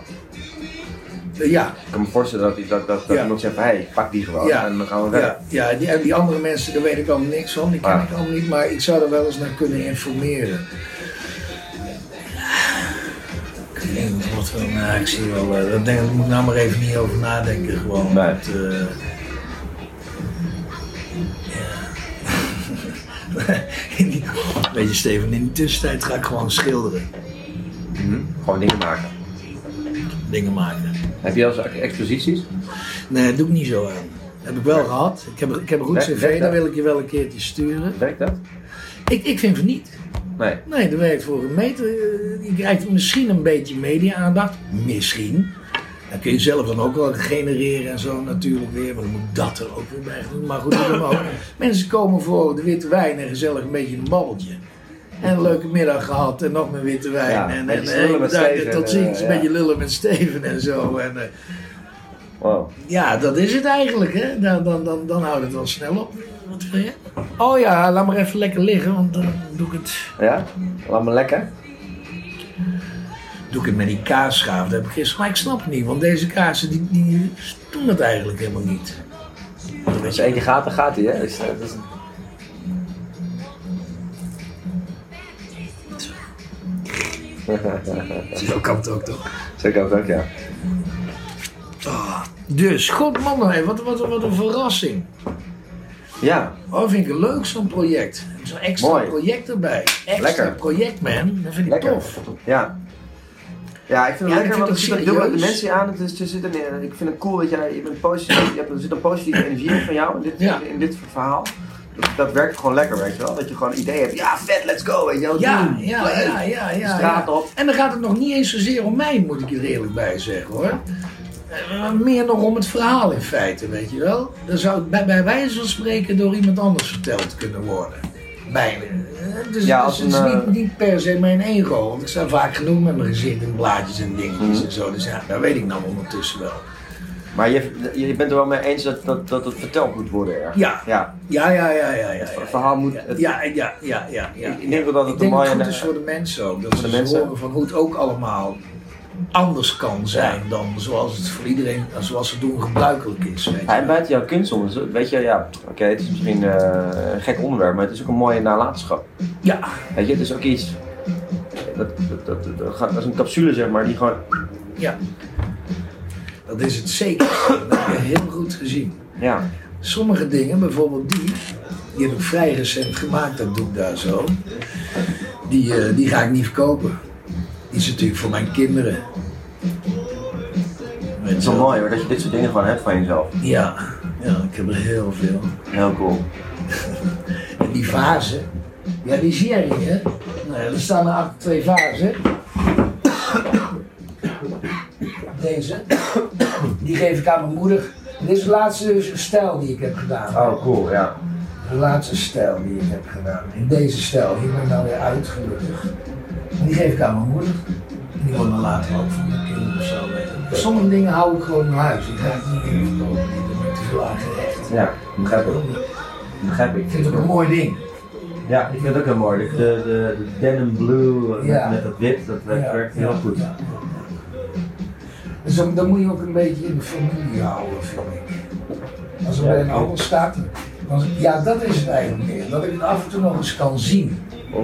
Eh, ja, Ik kan me voorstellen dat, dat, dat, dat Ja. iemand zegt hé, hey, pak die gewoon Ja. en dan gaan we verder. ja, ja die, en die andere mensen, daar weet ik allemaal niks van, die ken Ah. ik allemaal niet, maar ik zou er wel eens naar kunnen informeren. Ik niet wat voor een ik zie wel, eh, dat denk, daar moet ik nou maar even niet over nadenken, gewoon. Nee. Eh, Weet je Steven, in de tussentijd ga ik gewoon schilderen, Mhm. Gewoon dingen maken. dingen maken. Heb je al eens exposities? Nee, dat doe ik niet zo aan. Heb ik wel gehad. Ik heb, ik heb een goed cv, dat? wil ik je wel een keertje sturen. Werkt dat? Ik, ik vind van niet. Nee. Nee, dat werkt voor een meter. Eh, Je krijgt misschien een beetje media-aandacht. Misschien. Dan kun je zelf dan ook wel genereren en zo natuurlijk weer. Maar dan moet dat er ook weer bij doen. Maar goed, dan ook. Mensen komen voor de witte wijn en gezellig een beetje een babbeltje. En een leuke middag gehad en nog meer witte wijn. Ja, en, en, en, lullen met bedankt en Steven tot en, ziens. een beetje lullen met Steven en zo. En, eh, Wow. ja, dat is het eigenlijk, hè. Dan, dan, dan, dan houdt het wel snel op. Wat wil je? Oh ja, laat maar even lekker liggen, want dan doe ik het, Ja? Laat me lekker. Doe ik het met die kaasschaaf. Dat heb ik gisteren. Maar ik snap het niet, want deze kaarsen die, die doen het eigenlijk helemaal niet. Als je één keer gaat, dan gaat hij, hè? Dus, eh, dat is- Zo kan het ook toch? Zo kan het ook, ja. Dus, god man, wat, wat, wat een verrassing. Ja, Oh, vind ik een leuk zo'n project. Zo'n extra Mooi. project erbij. Extra Lekker. project, man. Dat vind ik lekker. tof. Ja. Ja, ik vind het Ja, lekker, want er een dubbele dimensie aan. Het is, er zit een, eh, ik vind het cool dat jij, je bent positief, je hebt, er zit een positieve energie in van jou in dit, Ja. in dit verhaal. Dat, dat werkt gewoon lekker, weet je wel. Dat je gewoon een idee hebt, ja vet, let's go, weet je wel. Ja, doen, ja, play. ja, ja, ja. Straat ja. op. En dan gaat het nog niet eens zozeer om mij, moet ik er eerlijk bij zeggen hoor. Eh, Meer nog om het verhaal in feite, weet je wel. Dan zou het bij, bij wijze van spreken door iemand anders verteld kunnen worden. Bijna. Eh, Dus, Ja, dus als het is een, niet, eh, niet per se mijn ego. Want ik sta vaak genoeg met mijn gezicht in blaadjes en dingetjes en zo. Dus ja, dat weet ik nou ondertussen wel. Maar je, je bent er wel mee eens dat, dat, dat het verteld moet worden erg. Ja. ja. Ja, ja, ja, ja. ja, Het verhaal moet... Ja, het- ja, ja, ja, ja, ja. Ik denk wel dat het Ik een denk dat mooie... het goed is voor de mensen ook. Dat ze horen van hoe het ook allemaal anders kan zijn dan zoals het voor iedereen, zoals het doen gebruikelijk is. Weet. Ja, en buiten jouw kunst om, is het- weet je, ja, oké, het is misschien eh, een gek onderwerp, maar het is ook een mooie nalatenschap. Ja, Weet je, het is ook iets, dat, dat, dat, dat, dat gaat- dat is een capsule zeg maar, die gewoon, ja. Dat is het zeker. Dat heb je heel goed gezien. ja, Sommige dingen, bijvoorbeeld die, die heb ik vrij recent gemaakt, dat doe ik daar zo. Die, eh, die ga ik niet verkopen. Is natuurlijk voor mijn kinderen. Het is je wel mooi hoor, dat je dit soort dingen gewoon hebt van jezelf. Ja, ja, ik heb er heel veel. Heel cool. En die vazen, ja, die zie jij niet, hè? Nou er staan er achter twee vazen. Deze, die geef ik aan mijn moeder. Dit is de laatste stijl die ik heb gedaan. Oh, cool, ja. De laatste stijl die ik heb gedaan. In deze stijl, die ben ik nou weer uit, gelukkig. En die geef ik aan mijn moeder. En die wordt dan later ook van mijn kinderen of zo. weet. Sommige dingen hou ik gewoon in huis. Ik ga het niet meer verkopen. Ik ben te veel aan gerecht. Ja, begrijp ik. Begrijp ik. Ik vind het ook een mooi ding. Ja, ik vind het ook heel mooi. De, de, de, de denim blue met, Ja. met dat wit, dat Ja, werkt heel ja, goed. Dus dan, dan moet je ook een beetje in de familie houden, vind ik. Als er bij een ander staat, dan, ja, dat is het eigenlijk meer. Dat ik het af en toe nog eens kan zien. Mhm.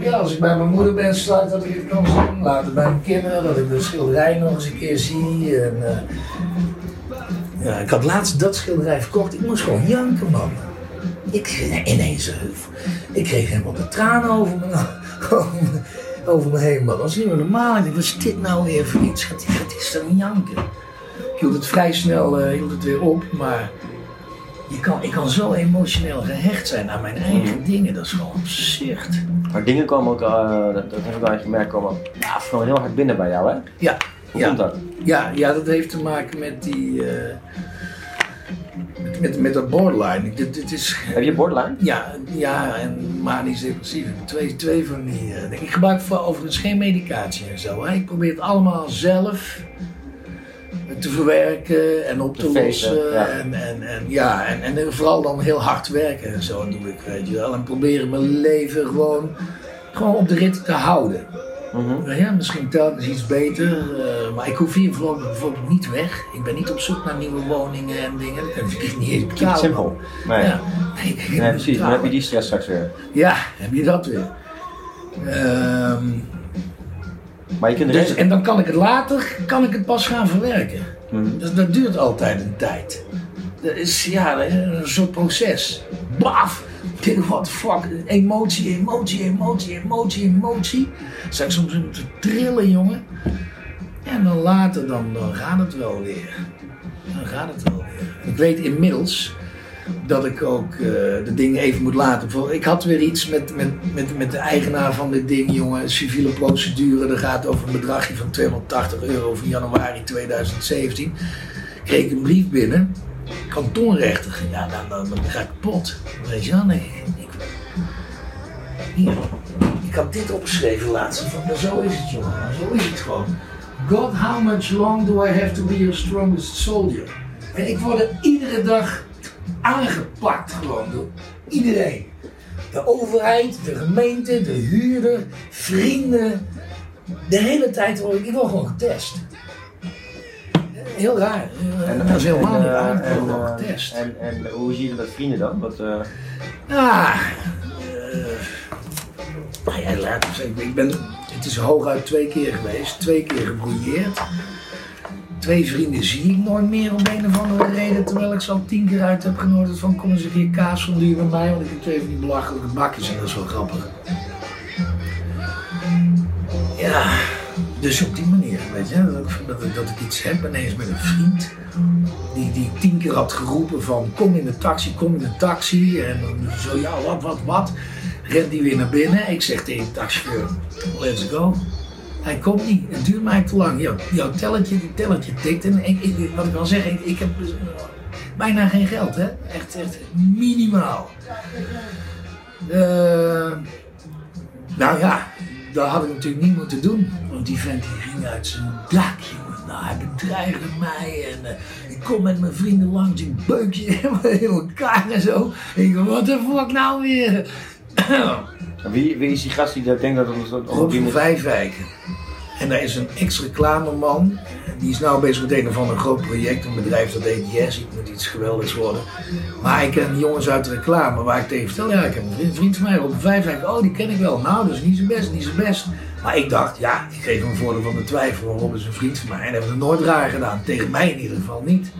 Snap? Als ik bij mijn moeder ben, staat dat ik het kan zien. Later bij mijn kinderen, dat ik de schilderij nog eens een keer zie. En, eh, ja, ik had laatst dat schilderij verkocht. Ik moest gewoon janken, man. Ik ineens, ik kreeg helemaal de tranen over me, over me, heen, man. Dat is niet meer normaal. Ik dacht, wat is dit nou weer voor iets? Gaat is dan janken? Ik hield het vrij snel eh, hield het weer op, maar je kan, ik kan zo emotioneel gehecht zijn aan mijn eigen dingen. Dat is gewoon absurd. Maar dingen komen ook, eh, dat, dat heb ik wel eens gemerkt, komen ja, gewoon heel hard binnen bij jou, hè? Ja, Hoe ja. komt dat? Ja, ja, dat heeft te maken met die. eh, met, met, dat borderline. Dit, dit is. Heb je borderline? Ja, ja, en manisch depressief. Twee, twee van die. eh, ik gebruik voor, overigens geen medicatie en zo. Hè. Ik probeer het allemaal zelf te verwerken en op te, Te feesten, lossen. ja. En, en, en, ja, en, en vooral dan heel hard werken en zo doe ik, weet je wel. En proberen mijn leven gewoon, gewoon op de rit te houden. Mhm. Nou ja, misschien telkens iets beter. eh, maar ik hoef hier voorlopig bijvoorbeeld niet weg. Ik ben niet op zoek naar nieuwe woningen en dingen. Dat kan ik niet eens betalen. simple. Nee, Ja, nee, precies. Dan heb je die stress straks weer. Ja, heb je dat weer. Ehm, Maar je kunt dus, en dan kan ik het later, kan ik het pas gaan verwerken. Mhm. Dus dat duurt altijd een tijd. Dat is ja, een soort proces. Baf! What the fuck? Emotie, emotie, emotie, emotie, emotie. Zijn soms een te trillen, jongen. En dan later, dan, dan gaat het wel weer. Dan gaat het wel weer. Ik weet inmiddels dat ik ook eh, de dingen even moet laten. Ik had weer iets met, met, met, met de eigenaar van dit ding, jongen. Civiele procedure. Dat gaat over een bedragje van 280 euro van januari 2017. Kreeg een brief binnen. Kantonrechter. Ja, dan, dan, dan ga ik kapot. Weet je wel? Nee, ik, hier. Ik had dit opgeschreven laatst. Van, zo is het, jongen. Zo is het gewoon. God, how much long do I have to be your strongest soldier? En ik word er iedere dag aangepakt gewoon door iedereen. De overheid, de gemeente, de huurder, vrienden. De hele tijd word ik, ik word gewoon getest. Heel raar. En, dat is helemaal niet eh, raar. Ik en, word gewoon eh, getest. En, en hoe zie je dat vrienden dan? Wat, eh, Ah, eh, ja, laat ik ik ben, het is hooguit twee keer geweest, twee keer gebrouilleerd. Twee vrienden zie ik nooit meer om een of andere reden, terwijl ik ze al tien keer uit heb genodigd van kom eens een keer kaas bij mij, want ik heb twee van die belachelijke bakjes en dat is wel grappig. Ja, dus op die manier, weet je, dat ik, dat, dat ik iets heb ineens met een vriend die, die tien keer had geroepen van kom in de taxi, kom in de taxi. En zo, ja, wat, wat, wat. Rent die weer naar binnen. Ik zeg tegen de taxichauffeur, let's go. Hij komt niet, het duurt mij te lang. Jouw, telletje, die telletje tikt. En ik, wat ik wil zeggen, ik, heb dus, eh, bijna geen geld, hè. Echt, echt minimaal. Eh, nou ja, dat had ik natuurlijk niet moeten doen. Want die vent die ging uit zijn dak, jongen. Nou, hij bedreigde mij en eh, ik kom met mijn vrienden langs. Ik beuk je helemaal in elkaar en zo. Ik wat de fuck nou weer? wie, wie is die gast die dat denkt dat het Rob die van moet- Vijfwijken. En daar is een ex-reclameman. Die is nou bezig met een of ander groot project. Een bedrijf dat heet Yes. Ik moet iets geweldigs worden. Maar ik ken jongens uit de reclame waar ik tegen vertel. Ja, ik heb een vriend, een vriend van mij, Rob van Vijfwijken. Oh, die ken ik wel. Nou, dat is niet zijn best, niet zijn best. Maar ik dacht, ja, ik geef hem een voordeel van de twijfel. Rob is een vriend van mij. En heeft het nooit raar gedaan. Tegen mij in ieder geval niet.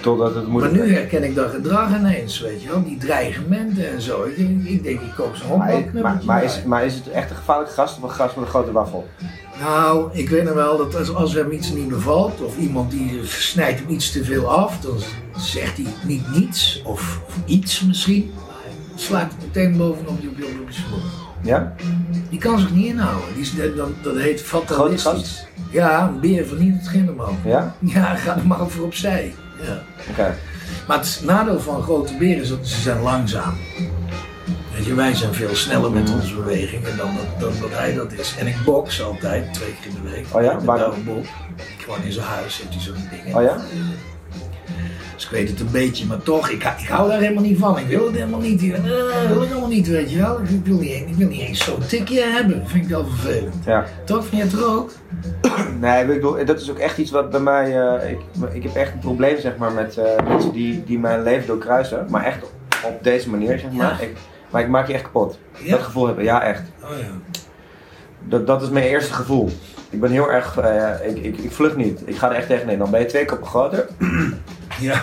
Totdat het moet. Maar nu herken ik dat gedrag ineens, weet je wel. Die dreigementen en zo. Ik, denk, ik koop zo'n Maar, honkbalknuppeltje maar, maar, is, maar is het echt een gevaarlijke gast of een gast met een grote waffel? Nou, ik weet nog wel dat als, als hem iets niet bevalt, of iemand die snijdt hem iets te veel af, dan zegt hij niet niets, of, of iets misschien. Slaat het meteen bovenop die op je. Ja? Die kan zich niet inhouden. Die is, dat, dat heet Grote fatalistisch. gast? Ja, een beer van niet het Ginderman. Ja? Ja, ga er maar voor opzij. Ja. Oké. Maar het nadeel van grote beren is dat ze zijn langzaam. Weet je, wij zijn veel sneller met onze bewegingen dan, dat- dan dat hij dat is. En ik box altijd, twee keer in de week. Oh ja? Met Waar dan? oude Bob. Gewoon in zijn huis heeft hij zo'n ding. Oh ja? Dus ik weet het een beetje, maar toch, ik, ik hou daar helemaal niet van. Ik wil het helemaal niet. Eh, wil ik allemaal niet, weet je wel. Ik wil niet, ik wil niet eens zo'n tikje hebben. vind ik wel vervelend. Ja. Toch? Vind je het er ook? Nee, ik bedoel, dat is ook echt iets wat bij mij. eh, ik, ik heb echt een probleem zeg maar, met eh, mensen die, die mijn leven doorkruisen. Maar echt op deze manier, zeg maar. Ja. Ik, maar ik maak je echt kapot. Ja? Dat gevoel hebben, ja, echt. Oh ja. Dat, dat is mijn eerste gevoel. Ik ben heel erg. eh, ik, ik, ik vlucht niet. Ik ga er echt tegenin. Dan ben je twee koppen groter. Ja.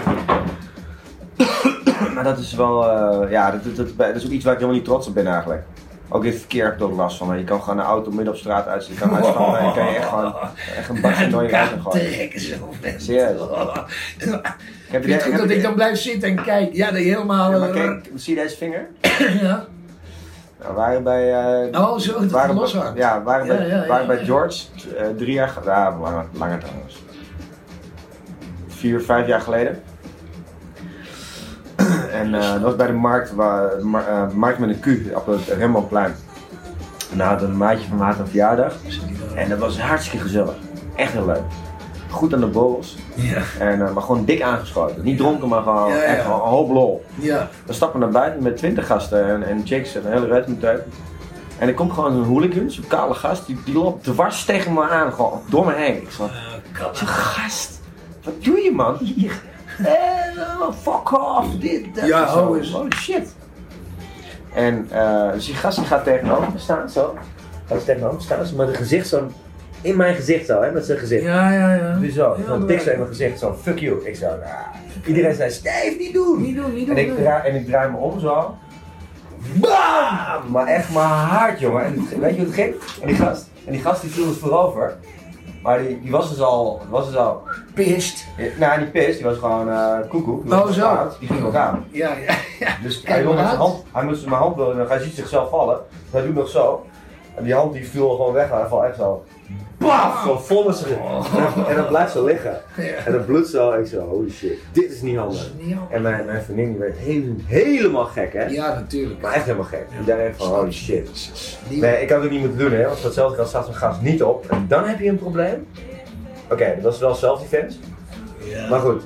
Maar dat is wel. eh, ja, dat, dat, dat, dat is ook iets waar ik helemaal niet trots op ben eigenlijk. Ook dit verkeer heb ik er ook last van. Je kan gewoon een auto midden op straat uit. Je kan uitvallen en je kan je echt gewoon. Echt een bakje door je gooien. trekken zo. Serieus? Heb vind het goed dat ik dan blijf zitten en kijk. Ja, dat je helemaal... Ja, maar eh, kijk, zie je deze vinger? ja. Nou, we waren bij. eh, Oh, zo, dat waren, los bij-. Ja, we waren, bij, Ja, ja, waren bij. George eh, drie jaar geleden. Ja, langer, langer trouwens. Vier, vijf jaar geleden. en eh, dat was bij de markt, waar, markt met een Q op het Rembrandtplein. En daar had een maatje van had een verjaardag. En dat was hartstikke gezellig. Echt heel leuk. Goed aan de borrels. Ja. En, eh, maar gewoon dik aangeschoten. Niet dronken, maar gewoon Ja, ja. echt een hoop lol. Ja. We stappen naar buiten met twintig gasten en, en chicks en een hele red. En er komt gewoon een hooligan, zo'n kale gast, die, die loopt dwars tegen me aan, gewoon door me heen. Ik zo, ik zo, gast, wat doe je man? Hier. Eh, fuck off, dit, dat. Ja, zo, eens. Holy shit. En eh, dus die gast die gaat tegenover me staan, zo. Gaat tegenover me staan, met een gezicht zo, in mijn gezicht zo, hè, met zijn gezicht. Ja, ja, ja. Dus zo, Ja, zo in mijn gezicht, zo, fuck you. Ik zo, nou, iedereen zei, Steve, niet doen. Niet doen, niet doen. En ik, draai, en ik draai me om zo. Bam! Maar echt maar hard, jongen. En weet je hoe het ging? En die gast, en die gast die viel het voorover. Maar die, die was dus al, was dus al, Pist. nou die pist, die was gewoon eh koekoek. Die Oh, zo. Die ging ook aan. Ja, ja, ja. Dus Kijk hij, wil maar met zijn uit. hand, hij moest mijn hand willen en hij ziet zichzelf vallen. Dus hij doet nog zo. En die hand die viel gewoon weg en hij valt echt zo. Paf! Zo vol in zijn en, en dan blijft zo liggen. En dan bloedt zo. Ik zo, holy shit, dit is niet handig. En mijn, mijn vriendin die werd heel- helemaal gek, hè? Ja, natuurlijk. Maar echt helemaal gek. Die dacht echt van, holy shit. Nee, ik had het ook niet moeten doen, hè? Want voor hetzelfde geld staat zo'n gast niet op. En dan heb je een probleem. Oké, dat is wel self-defense. Ja. Maar goed.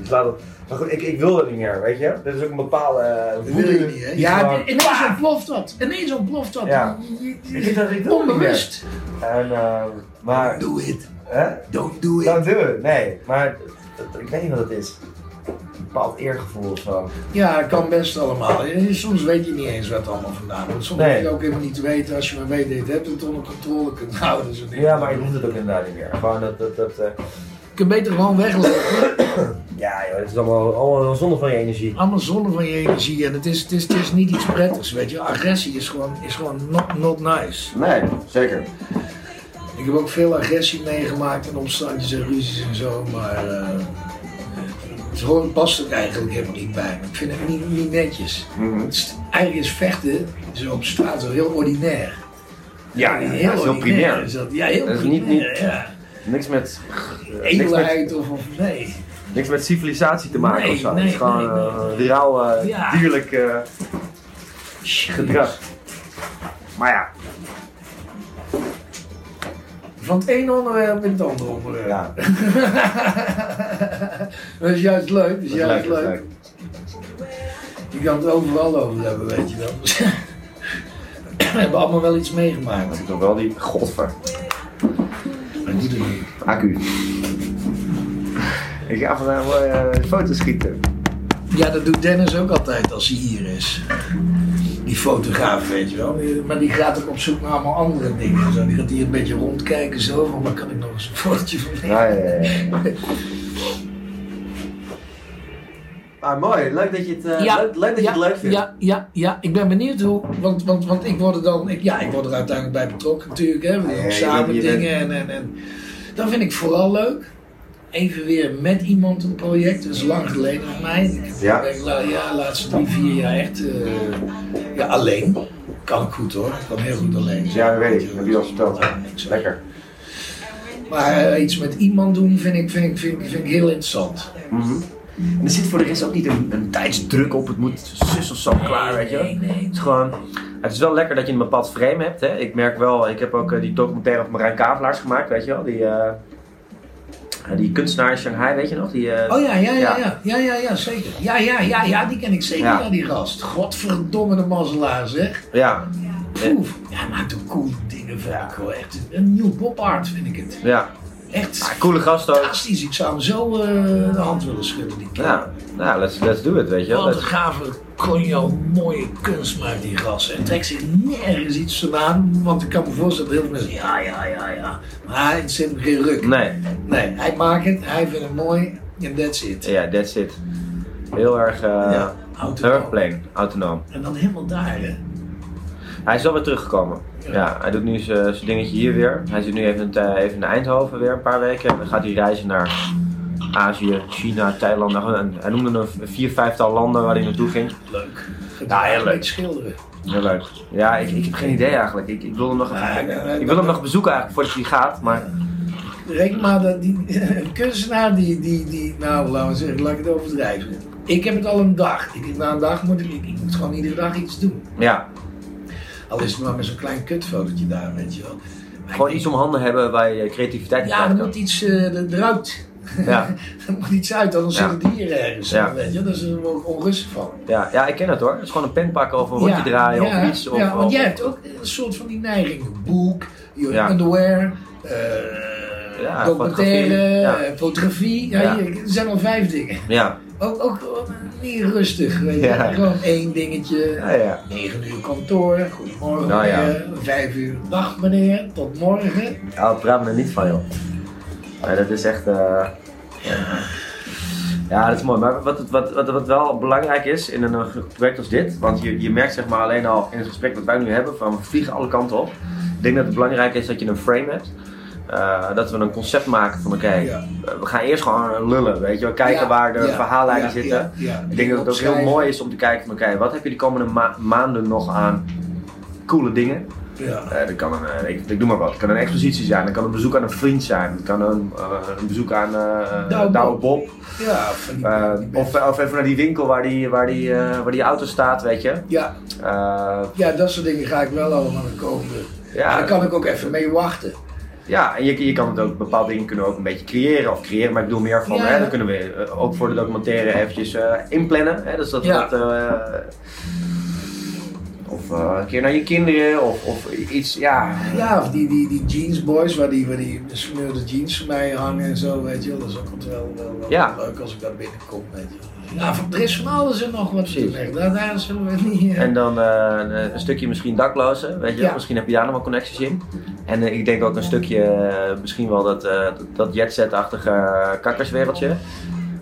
Dus laat het- Maar goed, ik, ik wil dat niet meer, weet je? Dit is ook een bepaalde uh, Dat wil je niet, hè? Ja, ineens ontploft dat. Ineens ontploft dat. Ja. Je- je- Ik, dat, ik het. Onbewust. En, eh, maar... Do it. Hè? Don't do it. Don't do it. Nee, maar dat- ik weet niet wat het is. Een bepaald eergevoel of zo. Ja, dat kan best allemaal. Soms weet je niet eens wat het allemaal vandaan komt. Soms Nee. hoef je ook helemaal niet te weten als je maar weet dat je het hebt en het onder controle kunt houden. Zo Ja, maar ik hoef het ook inderdaad niet meer. Gewoon dat... dat, dat eh, kunt beter gewoon weglopen. ja, joh, het is allemaal, allemaal zonde van je energie. Allemaal zonde van je energie. En het is, het is, het is niet iets prettigs, weet je. Agressie is gewoon, is gewoon not, not nice. Nee, zeker. Ik heb ook veel agressie meegemaakt en opstandjes en ruzies en zo, maar eh, het hoort- past ook eigenlijk helemaal niet bij me. Ik vind het niet, niet netjes. Mhm. Het is- eigenlijk is vechten zo op straat zo heel ordinair. Ja, heel heel ordinair primair. is dat. Ja, heel Dat is niet- primair, niet- ja. Niks met, eh, Edelheid of, of nee. niks met civilisatie te maken Nee, of zo. nee, het is gewoon nee, nee. eh, rauw, eh, Ja. dierlijk eh, gedrag. Maar ja, Van het ene onderwerp in het andere onderwerp. ja dat is juist leuk, dat is dat juist leuk. Je kan het overal over hebben, weet je wel. We hebben allemaal wel iets meegemaakt. Dat is nog wel die godver. Die. Accu. Ik ga vandaag wel eh, foto's schieten. Ja, dat doet Dennis ook altijd als hij hier is. Die fotograaf, weet je wel. Maar die gaat ook op zoek naar allemaal andere dingen. Zo. Die gaat hier een beetje rondkijken zo. Van waar kan ik nog eens een fotootje van nemen? Ja, ja, ja. Ah, mooi. Leuk dat je het, eh, leuk, leuk dat je het leuk vindt. Ja, ja, ja, ik ben benieuwd hoe. Want, want, want ik word er dan. Ik, ja, ik word er uiteindelijk bij betrokken natuurlijk. Hè. We doen Ja, ja, samen je- je bent- dingen. En, en, en dat vind ik vooral leuk. Even weer met iemand een project. Dat is lang geleden voor mij. Ik Ja. ben la, ja, laatste drie, vier jaar echt eh, ja, alleen. Kan ik goed hoor. Kan heel goed alleen. Ja, dat weet ik. Dat heb je al verteld. Ja, Lekker. Maar eh, iets met iemand doen vind ik, vind ik, vind ik, vind ik heel interessant. Mhm. En er zit voor de rest ook niet een, een tijdsdruk op. Het moet zus of zo klaar, weet je. Nee, nee. Het is gewoon... Het is wel lekker dat je een bepaald frame hebt. Hè. Ik merk wel, ik heb ook eh, die documentaire over Marijn Kavelaars gemaakt, weet je wel. Die, eh, eh, die kunstenaar in Shanghai, weet je nog? Die, eh, Oh ja, ja, ja, Ja. ja, ja, ja, ja, zeker. Ja, ja, ja, ja, die ken ik zeker, Ja. ja. die gast. Godverdomme de mazzelaar, zeg. Ja. Ja, hij maakt ook coole dingen, vind ik wel echt. Een nieuw pop art, vind ik het. ja. Echt Ah, coole gast ook. fantastisch. Ik zou hem zo eh, de hand willen schudden, die. Ja, nou, let's, let's do it, weet je wel. Wat een gave, konjo, mooie kunst maakt die gast. Hij trekt zich nergens iets van aan, want ik kan me voorstellen dat heel veel mensen ja, ja, ja, ja. Maar hij zit hem geen ruk. Nee, Nee, hij maakt het, hij vindt het mooi en that's it. ja, that's it. Heel erg, eh Ja, heel autonoom. erg plain, autonoom. En dan helemaal daar, hè. Hij is wel weer teruggekomen. Ja. Ja, hij doet nu zijn zijn dingetje hier weer. Hij zit nu even, in- even in Eindhoven weer een paar weken. En dan gaat hij reizen naar Azië, China, Thailand. Nou, en hij noemde een vier, vijftal landen waar hij naartoe ging. Leuk. Ja, heel leuk. schilderen. Heel leuk. Ja, ik, ik heb geen idee eigenlijk. Ik, ik wil hem nog, even- Ja, ja, ja, ik wil hem nog bezoeken eigenlijk voordat hij gaat. Maar Reken maar dat die een kunstenaar die, die, die, nou laten we zeggen, laat ik het overdrijven. Ik heb het al een dag. Ik, na een dag moet ik, ik, ik moet gewoon iedere dag iets doen. ja, Al is het maar met zo'n klein kutfotootje daar, weet je wel. Maar gewoon iets om handen hebben waar je creativiteit Ja, er moet iets eh, eruit. Ja, er moet iets uit, anders Ja. zit het hier ergens. Ja. Weet je, daar is er ook onrustig van. ja, ja, ik ken het hoor. Het is gewoon een pen pakken of een rondje draaien ja, of iets. Of, ja, want of- jij hebt ook een soort van die neiging. Boek, Ja. underwear, eh Ja, documentaire, fotografie, ja. fotografie. Ja, Ja. hier, er zijn al vijf dingen. ja, Ook, ook niet rustig, weet je. Ja. Gewoon één dingetje. 9 uur kantoor, goedemorgen Nou. 5 uur, dag meneer, tot morgen. Ja, we praten er niet van, joh. Dat is echt. eh, Ja, dat is mooi. Maar wat, wat, wat, wat wel belangrijk is in een eh, project als dit, want je, je merkt zeg maar alleen al in het gesprek dat wij nu hebben, van we vliegen alle kanten op. Ik denk dat het belangrijk is dat je een frame hebt. Eh, dat we een concept maken van oké, Ja. eh, we gaan eerst gewoon lullen, weet je wel. Kijken Ja, waar de ja, verhaallijnen zitten. Ik denk dat het ook heel mooi is om te kijken van oké, wat heb je de komende ma- maanden nog aan coole dingen? Ja. Eh, dat kan een, eh, ik, ik noem maar wat. Het kan een expositie zijn, het kan een bezoek aan een vriend zijn, het kan een, eh, een bezoek aan uh, Douwe Bob. Ja, van die, Eh, die of, of even naar die winkel waar die, waar die, eh, waar die auto staat, weet je. ja, Eh, ja, dat soort dingen ga ik wel allemaal de komende. Ja. Daar kan ik ook even mee wachten. Ja, en je, je kan het ook, bepaalde dingen kunnen we ook een beetje creëren. Of creëren, maar ik bedoel meer van, Ja. hè, dan kunnen we eh, ook voor de documentaire eventjes eh, inplannen. Hè, dus dat, Ja. dat eh, of een keer naar je kinderen, of, of iets, ja. Ja, of die, die, die jeansboys, waar die, waar die jeans van mij hangen en zo, weet je wel. Dat is ook wel, wel, wel Ja. leuk als ik daar binnenkom, weet je van- er is van alles en nog wat te Precies. Daar, daar zullen we niet... eh, En dan eh, een, een stukje misschien daklozen, weet je. Ja. Misschien heb je daar nog wel connecties in. En eh, ik denk ook een stukje, misschien wel dat, dat jetset-achtige kakkerswereldje.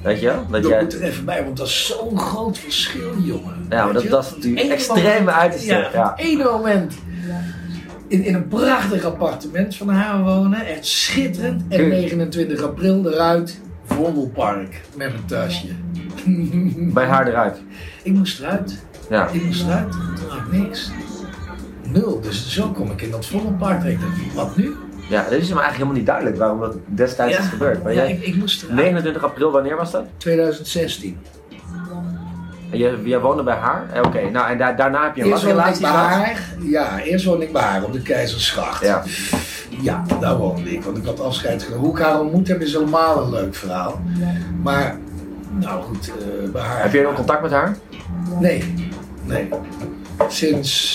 Weet je? Dat Dat jij, moet er even bij, want dat is zo'n groot verschil, jongen. Ja, maar dat- dat is natuurlijk Eén extreem moment- uiterste, Ja, ja. één moment. In, in een prachtig appartement van haar wonen, echt schitterend. En Kun- 29 april eruit, Vondelpark, met mijn tasje. Bij haar eruit. Ik moest eruit. Ja. Ik moest eruit. Toen had ik niks. Nul. Dus zo kom ik in dat. Ik dacht, Wat nu? ja, dat is me eigenlijk helemaal niet duidelijk waarom dat destijds is gebeurd. Maar ja, jij, ik, ik moest eruit. 29 april, wanneer was dat? 2016. En jij, jij woonde bij haar? Eh, Oké, nou en daar daarna heb je een Eerst relatie bij gehad? haar. Ja, eerst woonde ik bij haar op de Keizersgracht. Ja. Ja, daar woonde ik, want ik had afscheid genomen. Hoe ik haar ontmoet heb is helemaal een leuk verhaal. Maar, nou goed, eh, bij haar... Heb je nog contact met haar? Nee, nee. Sinds,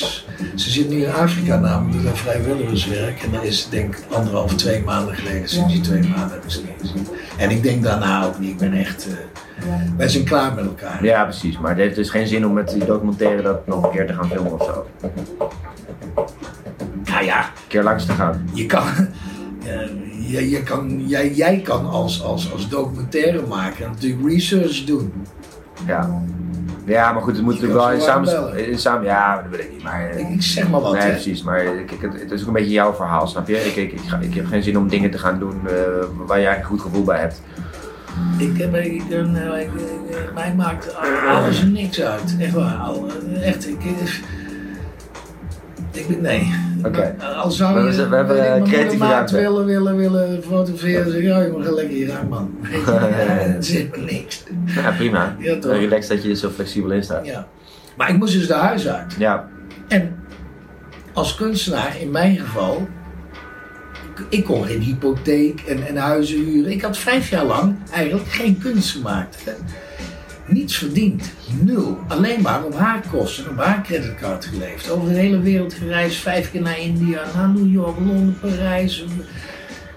ze zit nu in Afrika namelijk, doet aan vrijwilligerswerk. En dat is denk ik anderhalf, twee maanden geleden. Sinds die twee maanden heb ik ze niet gezien. En ik denk daarna ook niet. Ik ben echt, eh, wij zijn klaar met elkaar. Ja, precies. Maar het heeft dus geen zin om met die documentaire dat nog een keer te gaan filmen of zo. Een Nou ja, keer langs te gaan. je kan, eh, je, je kan, jij, jij kan als, als, als documentaire maken natuurlijk research doen. Ja. Ja, maar goed, het moet Je natuurlijk wel in samen, in samen... Ja, dat weet ik niet, maar... Ik, ik zeg maar wat, nee, hè. precies. Maar kijk, het, het is ook een beetje jouw verhaal, snap je? Ik, ik, ik, ga, ik heb geen zin om dingen te gaan doen eh, waar jij een goed gevoel bij hebt. Ik heb ik, een, eh, ik, eh, mij maakt alles en niks uit. Echt waar. Eh, echt, ik, eh, ik ben nee. Oké. Maar, Al zou We je hebben- we hebben, weet ik, eh, creatieve ruimte. willen, willen, willen fotograferen. Zeg ik, ja, je mag lekker hier aan, man. Ja, Dat zit me niks. Ja, prima. Ja, toch. Eh, Relaxed dat je er zo flexibel in staat. Ja. Maar ik moest dus de huis uit. Ja, En als kunstenaar, in mijn geval, ik- ik kon geen hypotheek en, en huizen huren. Ik had vijf jaar lang eigenlijk geen kunst gemaakt. Niets verdiend. Nul. Alleen maar op haar kosten, op haar creditcard geleefd. Over de hele wereld gereisd. Vijf keer naar India, naar New York, Londen, Parijs.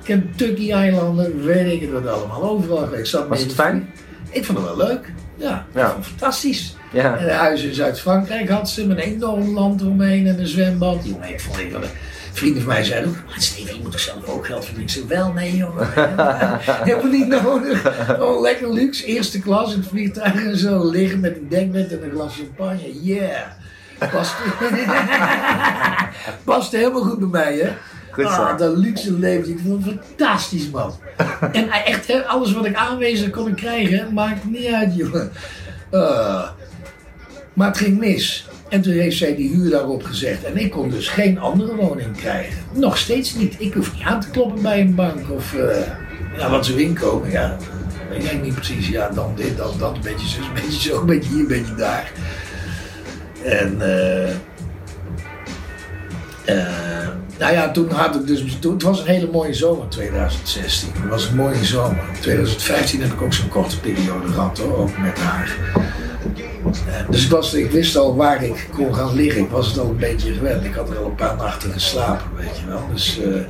Kentucky eilanden, weet ik het wat allemaal. Overal geweest. Zat Was het fijn? Ik vond het wel leuk. Ja, Ja. Ik vond het fantastisch. ja. En huis in Zuid-Frankrijk had ze met een enorm land omheen en een zwembad. Jongen, ik vond het wel. Vrienden van mij zeiden ook, maar Steven, je moet toch zelf ook geld verdienen? Ik zei, wel, nee jongen. Hebben we niet nodig. Oh, lekker luxe, eerste klas in het vliegtuig en zo. Liggen met een dekbed en een glas champagne. Yeah. Past, past helemaal goed bij mij, hè? Goed zo. Ah, dat luxe leven. Ik vond het fantastisch, man. en echt, hè, alles wat ik aanwezen kon ik krijgen, maakt niet uit, jongen. Ah. maar het ging mis. En toen heeft zij die huur daarop gezegd. En ik kon dus geen andere woning krijgen. Nog steeds niet. Ik hoef niet aan te kloppen bij een bank. Of eh, ja, wat ze inkomen. Ja, ik niet precies. Ja, dan dit, dan dat. Een beetje zo, een beetje zo, een beetje hier, een beetje daar. En eh, nou ja, toen had ik dus. Het was een hele mooie zomer 2016. Het was een mooie zomer. 2015 heb ik ook zo'n korte periode gehad hoor, ook met haar. Dus ik, was, ik wist al waar ik kon gaan liggen. Ik was het al een beetje gewend. Ik had er al een paar nachten geslapen, weet je wel. Dus eh,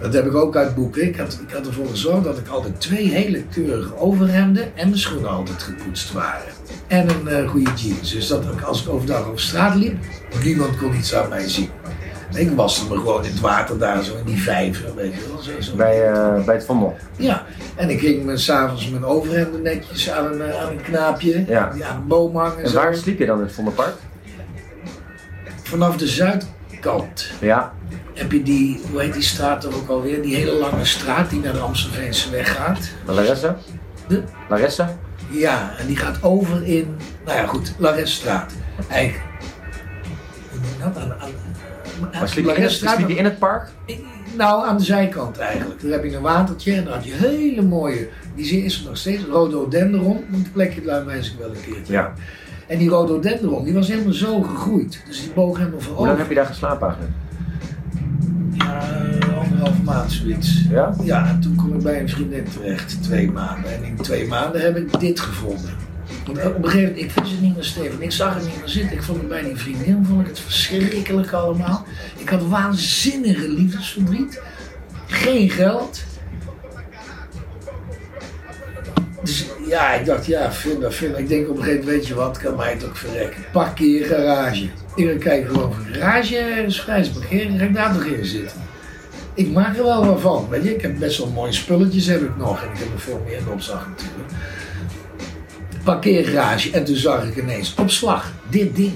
dat heb ik ook uit boeken. Ik had, ik had ervoor gezorgd dat ik altijd twee hele keurige overhemden en mijn schoenen altijd gepoetst waren. En een eh, goede jeans. Dus dat als ik overdag over straat liep, niemand kon iets aan mij zien. Ik waste me gewoon in het water daar zo in die vijver, weet je wel. Zo, zo. Bij, eh, bij het Vondel. Ja, en ik ging me s'avonds mijn overhemden netjes aan een, eh, aan een knaapje, Ja. die aan een boom hangen. En zo. waar sliep je dan in het Vondelpark? Vanaf de zuidkant Ja. heb je die, hoe heet die straat er ook alweer? Die hele lange straat die naar de Amstelveense weg gaat. De Laresse? De, Laresse? ja, en die gaat over in, nou ja goed, Laresstraat. Eigenlijk, hoe noem je dat? Aan, Maar sliep je, in het, Laresstraat- sliep je in het park? Nou, aan de zijkant eigenlijk. Daar heb je een watertje en dan had je hele mooie, die is er nog steeds, rhododendron. Moet plekje daar wijs ik wel een keertje. Ja. En die rhododendron, die was helemaal zo gegroeid. Dus die boog helemaal Hoe lang voorover. heb je daar geslapen eigenlijk? Anderhalf maand zoiets. Ja? Ja, en toen kom ik bij een vriendin terecht, twee maanden. En in twee maanden heb ik dit gevonden. Op een gegeven moment, ik wist het niet meer Steven. Ik zag het niet meer zitten. Ik vond het bij die vriendin, vond ik het verschrikkelijk allemaal. Ik had waanzinnige liefdesverdriet. Geen geld. Dus ja, ik dacht, ja, vind dat, vind. Ik denk op een gegeven moment, weet je wat, kan mij ook verrekken. Parkeer garage. Ik ga kijken gewoon een garage is vrij parkeren, ga ik daar toch in zitten. Ik maak er wel wat van, weet je. Ik heb best wel mooie spulletjes heb ik nog. En ik heb er veel meer in opslag natuurlijk. Parkeergarage. En toen zag ik ineens, op slag, dit ding.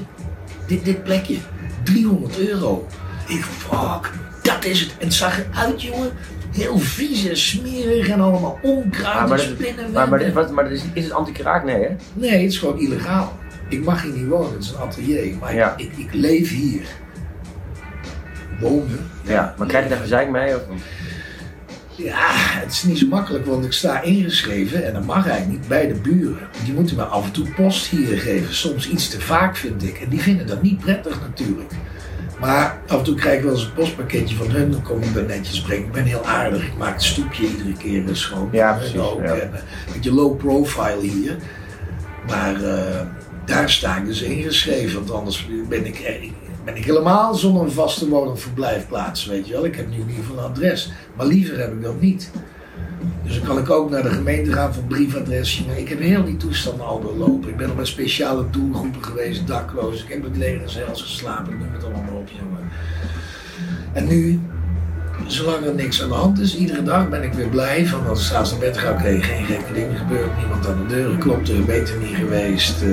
Dit, dit plekje. 300 euro. Ik, fuck, dat is het. En het zag eruit, jongen. Heel vies en smerig en allemaal onkruid Ah, maar spinnenwebben. Maar, maar, maar dit is, is het anti-kraak? Nee, hè? Nee, het is gewoon illegaal. Ik mag hier niet wonen, het is een atelier. Maar Ja. ik, ik leef hier. Wonen? Ja. Maar krijg je daar gezeik mee? Of? Ja, het is niet zo makkelijk, want ik sta ingeschreven en dat mag eigenlijk niet bij de buren. Die moeten me af en toe post hier geven. Soms iets te vaak, vind ik. En die vinden dat niet prettig natuurlijk. Maar af en toe krijg ik wel eens een postpakketje van hun. Dan kom ik dat netjes brengen. Ik ben heel aardig. Ik maak het stoepje iedere keer weer schoon. Ja, En precies, Ook, ja. en, eh, een beetje low profile hier. Maar eh, daar sta ik dus ingeschreven. Want anders ben ik, er- ben ik helemaal zonder een vaste woon- of verblijfplaats. Weet je wel. Ik heb nu in ieder geval een adres. Maar liever heb ik dat niet. Dus dan kan ik ook naar de gemeente gaan voor briefadresje. Maar ik heb heel die toestanden al doorlopen. Ik ben al bij speciale doelgroepen geweest, dakloos. Ik heb met leger zelfs geslapen, noem het allemaal op, jongen. En nu zolang er niks aan de hand is, iedere dag ben ik weer blij. Van als ik s'avonds naar bed ga, oké, geen gekke dingen gebeurd. Niemand aan de deur klopt, er beter niet geweest. eh,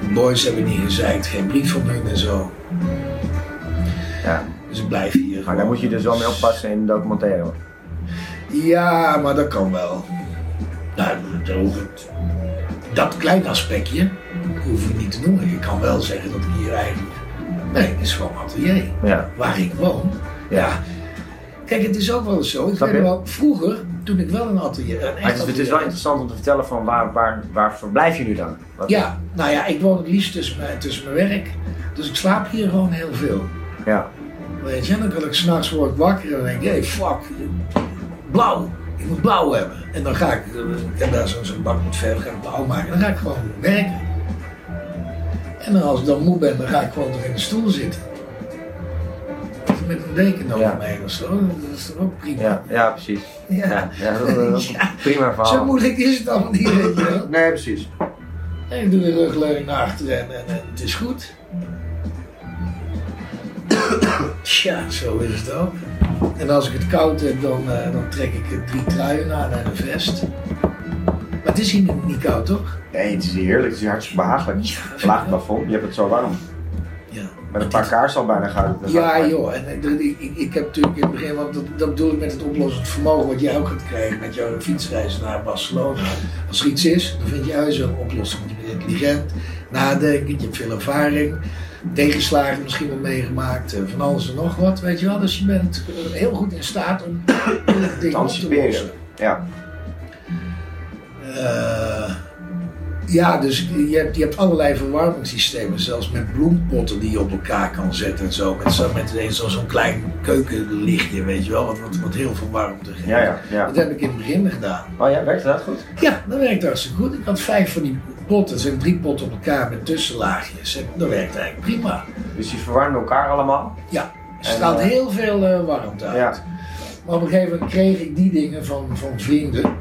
de boys hebben niet gezeikt, geen brief van hun en zo. Ja. Dus ik blijf hier. Maar gewoon. daar moet je dus wel mee oppassen in de documentaire. hoor. Ja, maar dat kan wel. Nou, dat, ik- dat kleine aspectje hoef ik niet te noemen. Je kan wel zeggen dat ik hier eigenlijk. Nee, het is gewoon atelier. Ja. Waar ik woon. Ja. Kijk, het is ook wel eens zo. Ik weet je? wel, vroeger, toen ik wel een atelier. Een echt Maar het is, het is atelier wel interessant om te vertellen van waar, waar, waar verblijf je nu dan? Wat- Ja, nou ja, ik woon het liefst tussen mijn, tussen mijn werk. Dus ik slaap hier gewoon heel veel. Ja. Weet je, dan kan ik s'nachts word ik wakker en denk ik, hey, fuck, blauw. Ik moet blauw hebben. En dan ga ik, eh, ik heb daar zo'n bak met verf, ga ik blauw maken. En dan ga ik gewoon werken. En dan als ik dan moe ben, dan ga ik gewoon toch in de stoel zitten. Met een deken over Ja. heen of zo. Dat is toch ook prima. Ja, ja precies. Ja. Dat dat is Ja. prima verhaal. Zo moeilijk is het allemaal niet, weet je wel. Nee, precies. En ik doe de rugleuning naar achteren en, en, en het is goed. Tja, zo is het ook. En als ik het koud heb, dan, eh, dan trek ik eh, drie truien aan en een vest. Maar het is hier niet, niet koud, toch? Nee, het is heerlijk. Het is hier hartstikke behagelijk. Ja, Laag plafond, je hebt het zo warm. Met een paar kaarsen al bijna gaat het. Ja, joh. En ik, ik, ik, ik heb natuurlijk in het begin, want dat, dat bedoel ik met het oplossend vermogen wat jij ook gaat krijgen met jouw fietsreis naar Barcelona. Als er iets is, dan vind je juist een oplossing. Je bent intelligent, nadenken, je hebt veel ervaring, tegenslagen misschien wel meegemaakt, eh, van alles en nog wat, weet je wel. Dus je bent eh, heel goed in staat om dingen te anticiperen. Ja. Eh, ja, dus je hebt, je hebt allerlei verwarmingssystemen, zelfs met bloempotten die je op elkaar kan zetten en zo. Met, zo, met zo- zo'n klein keukenlichtje, weet je wel, wat, wat, wat heel veel warmte geeft. Ja, ja, ja. Dat heb ik in het begin gedaan. Oh ja, werkt dat goed? Ja, dat werkt hartstikke goed. Ik had vijf van die potten, zijn drie potten op elkaar met tussenlaagjes. En dat werkt eigenlijk prima. Dus die verwarmen elkaar allemaal? Ja, er En, staat eh, heel veel eh, warmte uit. Ja. Maar op een gegeven moment kreeg ik die dingen van, van vrienden.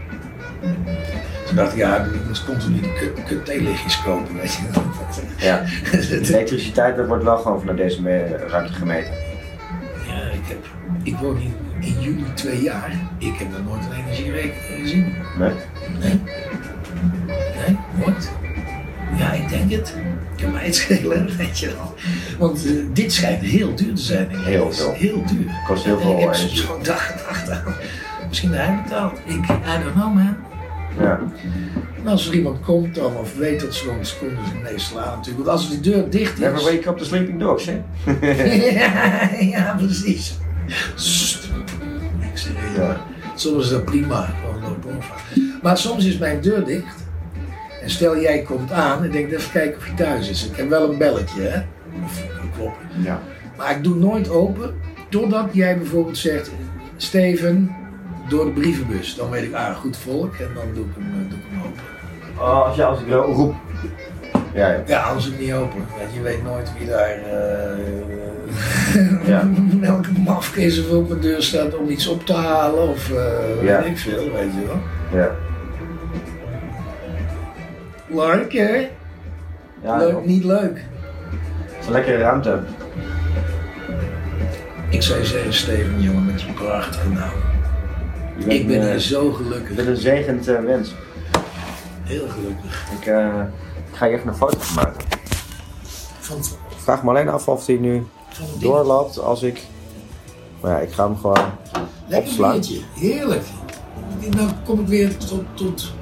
Toen dacht ik, ja, ik moest continu die kut, theelichtjes kopen, weet je. Ja. De elektriciteit dat wordt wel gewoon vanuit deze me- ruimte gemeten. ja, ik, heb, ik woon hier in juli twee jaar. Ik heb nog nooit een energierekening gezien. Nee? Nee. Nee, nooit. Ja, ik denk het. Ik kan mij het schelen, weet je wel. Want eh, dit schijnt heel duur te zijn. in Heel veel. Heel duur. Kost heel veel ik heb soms gewoon dag en nacht aan. Misschien dat hij betaalt. Ik, I don't know man. Ja. En als er iemand komt dan, of weet dat ze dan konden ze meestal aan natuurlijk. Want als de deur dicht Never is... wake up the sleeping dogs, hè? ja, ja, precies. Sst. Ik zeg, ja. Soms is dat prima, gewoon lopen. Maar soms is mijn deur dicht. En stel jij komt aan en denkt even kijken of hij thuis is. Ik heb wel een belletje, hè? Of. Ja. Maar ik doe nooit open totdat jij bijvoorbeeld zegt: Steven, door de brievenbus. Dan weet ik, ah, goed volk. En dan doe ik hem, eh, doe ik hem open. Oh, als, je, als ik wel roep. Ja, ja. Ja, anders het niet open. Want je weet nooit wie daar. eh Ja. welke mafkees er op mijn deur staat om iets op te halen. Of eh Ja. weet ik veel, weet je wel. Ja. Leuk hè? Ja, leuk, het niet leuk. is een lekkere ruimte. Ik zou je zeggen, Steven, jongen, met je prachtige naam. Bent Ik ben hier eh, zo Je gelukkig. bent een zegend eh, mens. Heel gelukkig. Ik, eh, ik ga je even een foto van maken. Van, Ik vraag me alleen af of hij nu doorloopt als ik... Maar ja, ik ga hem gewoon Lekker opslaan. biertje, heerlijk. Nou kom ik weer tot, tot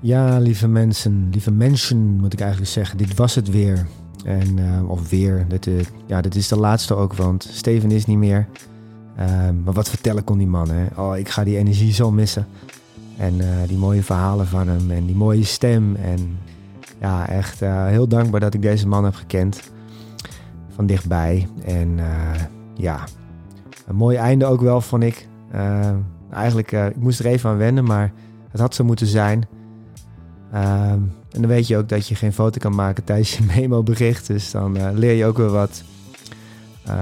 Ja, lieve mensen, lieve mensen moet ik eigenlijk zeggen. Dit was het weer. En, eh, of weer. Dit, eh, ja, dit is de laatste ook, want Steven is niet meer. Ehm, maar wat vertellen kon die man, hè? Oh, ik ga die energie zo missen. En eh, die mooie verhalen van hem en die mooie stem. En ja, echt eh, heel dankbaar dat ik deze man heb gekend. Van dichtbij. En eh, ja, een mooi einde ook wel, vond ik. Eh, eigenlijk, ik moest er even aan wennen, maar het had zo moeten zijn. Ehm, en dan weet je ook dat je geen foto kan maken tijdens je memo-bericht. Dus dan leer je ook weer wat. Eh,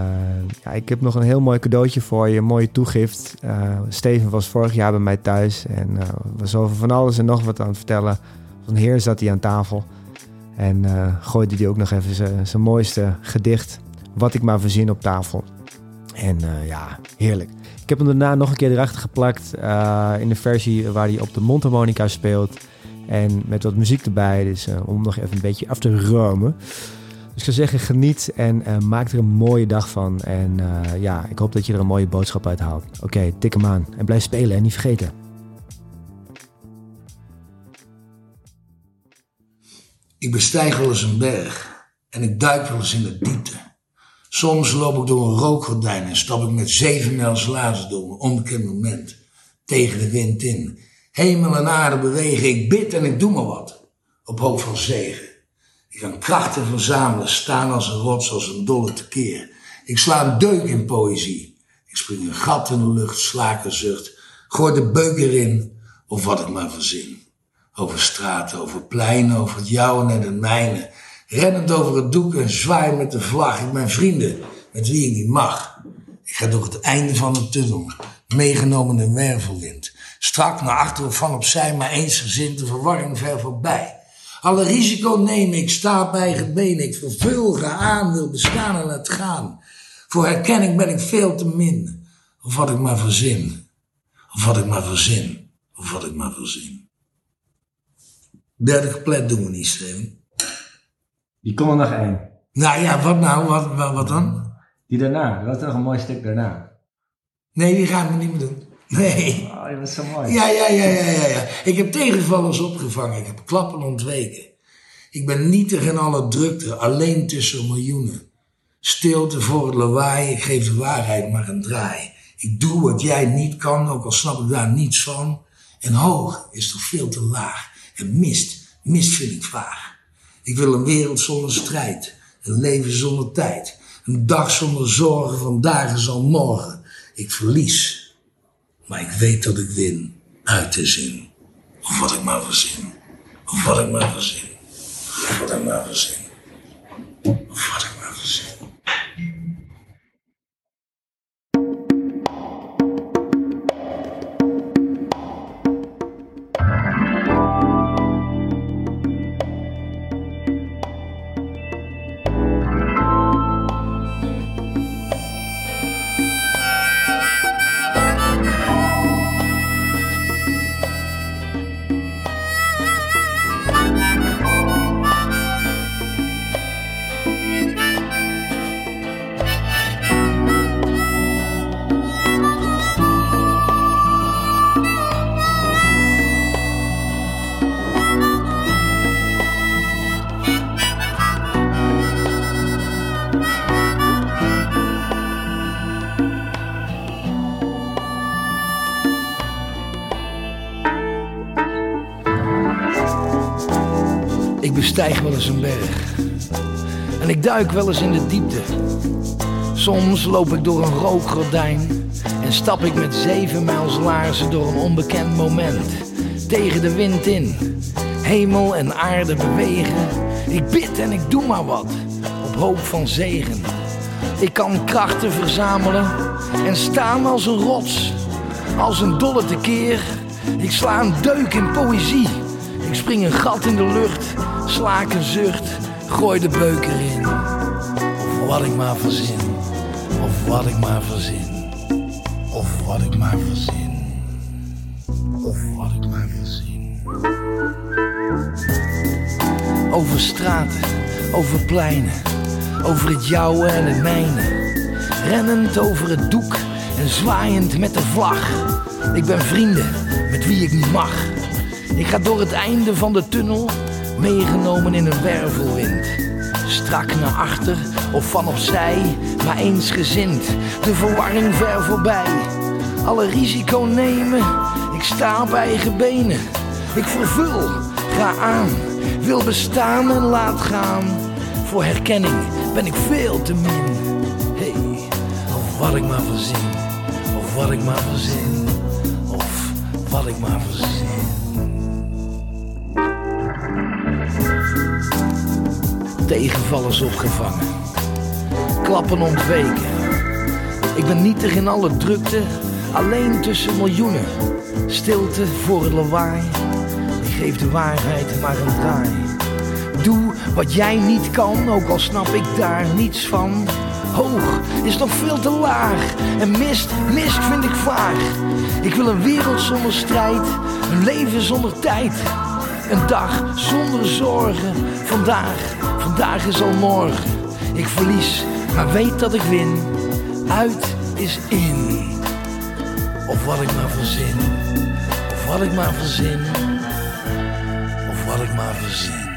ja, ik heb nog een heel mooi cadeautje voor je, een mooie toegift. Eh, Steven was vorig jaar bij mij thuis en eh, was over van alles en nog wat aan het vertellen. Van heer zat hij aan tafel en eh, gooide hij ook nog even zijn- mooiste gedicht, wat ik maar verzin, op tafel. En uh, ja, heerlijk. Ik heb hem daarna nog een keer erachter geplakt in de versie waar hij op de mondharmonica speelt. En met wat muziek erbij, dus om nog even een beetje af te romen. Ik zou zeggen, geniet en maak er een mooie dag van. En ja, ik hoop dat je er een mooie boodschap uit haalt. Oké, tik hem aan en blijf spelen en niet vergeten. Ik bestijg wel eens een berg en ik duik wel eens in de diepte. Soms loop ik door een rookgordijn en stap ik met zeven mijls lazen door een onbekend moment. Tegen de wind in. Hemel en aarde bewegen, ik bid en ik doe maar wat. Op hoop van zegen. Ik kan krachten verzamelen, staan als een rots, als een dolle tekeer. Ik sla een deuk in poëzie. Ik spring een gat in de lucht, slaken zucht. Gooi de beuk erin, of wat ik maar verzin. Over straten, over pleinen, over het jouwe en het mijne. Rennend over het doek en zwaai met de vlag. Ik ben vrienden met wie ik niet mag. Ik ga door het einde van de tunnel, meegenomen in wervelwind. Strak naar achteren van opzij, maar eensgezind de verwarring ver voorbij. Alle risico neem ik, sta bij het been. Ik vervul, ga aan, wil bestaan en het gaan. Voor herkenning ben ik veel te min. Of wat ik maar verzin. Of wat ik maar verzin. Of wat ik maar verzin. Derde geplet doen we niet, Steven. Die komt er nog één. Nou ja, wat nou? Wat, wat, wat dan? Die daarna. Dat is nog een mooi stuk daarna. Nee, die gaan we niet meer doen. Nee. Oh, je bent zo mooi. Ja, ja, ja, ja, ja, ja. Ik heb tegenvallers opgevangen. Ik heb klappen ontweken. Ik ben nietig in alle drukte, alleen tussen miljoenen. Stilte voor het lawaai, ik geef de waarheid maar een draai. Ik doe wat jij niet kan, ook al snap ik daar niets van. En hoog is toch veel te laag. En mist, mist vind ik vaag. Ik wil een wereld zonder strijd, een leven zonder tijd, een dag zonder zorgen, vandaag is al morgen. Ik verlies, maar ik weet dat ik win, uit te zin. Of wat ik maar verzin, of wat ik maar verzin, of wat ik maar verzin, of wat ik. Een berg. En ik duik wel eens in de diepte. Soms loop ik door een rookgordijn. En stap ik met zeven mijls laarzen door een onbekend moment. Tegen de wind in. Hemel en aarde bewegen. Ik bid en ik doe maar wat. Op hoop van zegen. Ik kan krachten verzamelen. En staan als een rots. Als een dolle tekeer. Ik sla een deuk in poëzie. Ik spring een gat in de lucht, slaak een zucht, gooi de beuk erin. Of wat ik maar verzin, of wat ik maar verzin, of wat ik maar verzin, of wat ik maar verzin. Over straten, over pleinen, over het jouwe en het mijne. Rennend over het doek en zwaaiend met de vlag. Ik ben vrienden met wie ik niet mag. Ik ga door het einde van de tunnel, meegenomen in een wervelwind. Strak naar achter of van opzij, maar eensgezind. De verwarring ver voorbij. Alle risico nemen, ik sta op eigen benen. Ik vervul, ga aan, wil bestaan en laat gaan. Voor herkenning ben ik veel te min. Hey, of wat ik maar verzin, of wat ik maar verzin, of wat ik maar verzin. Tegenvallers opgevangen. Klappen ontweken. Ik ben nietig in alle drukte, alleen tussen miljoenen. Stilte voor het lawaai. Ik geef de waarheid maar een draai. Doe wat jij niet kan, ook al snap ik daar niets van. Hoog is nog veel te laag. En mist, mist vind ik vaag. Ik wil een wereld zonder strijd. Een leven zonder tijd. Een dag zonder zorgen. Vandaag, vandaag is al morgen. Ik verlies, maar weet dat ik win. Uit is in. Of wat ik maar verzin. Of wat ik maar verzin. Of wat ik maar verzin.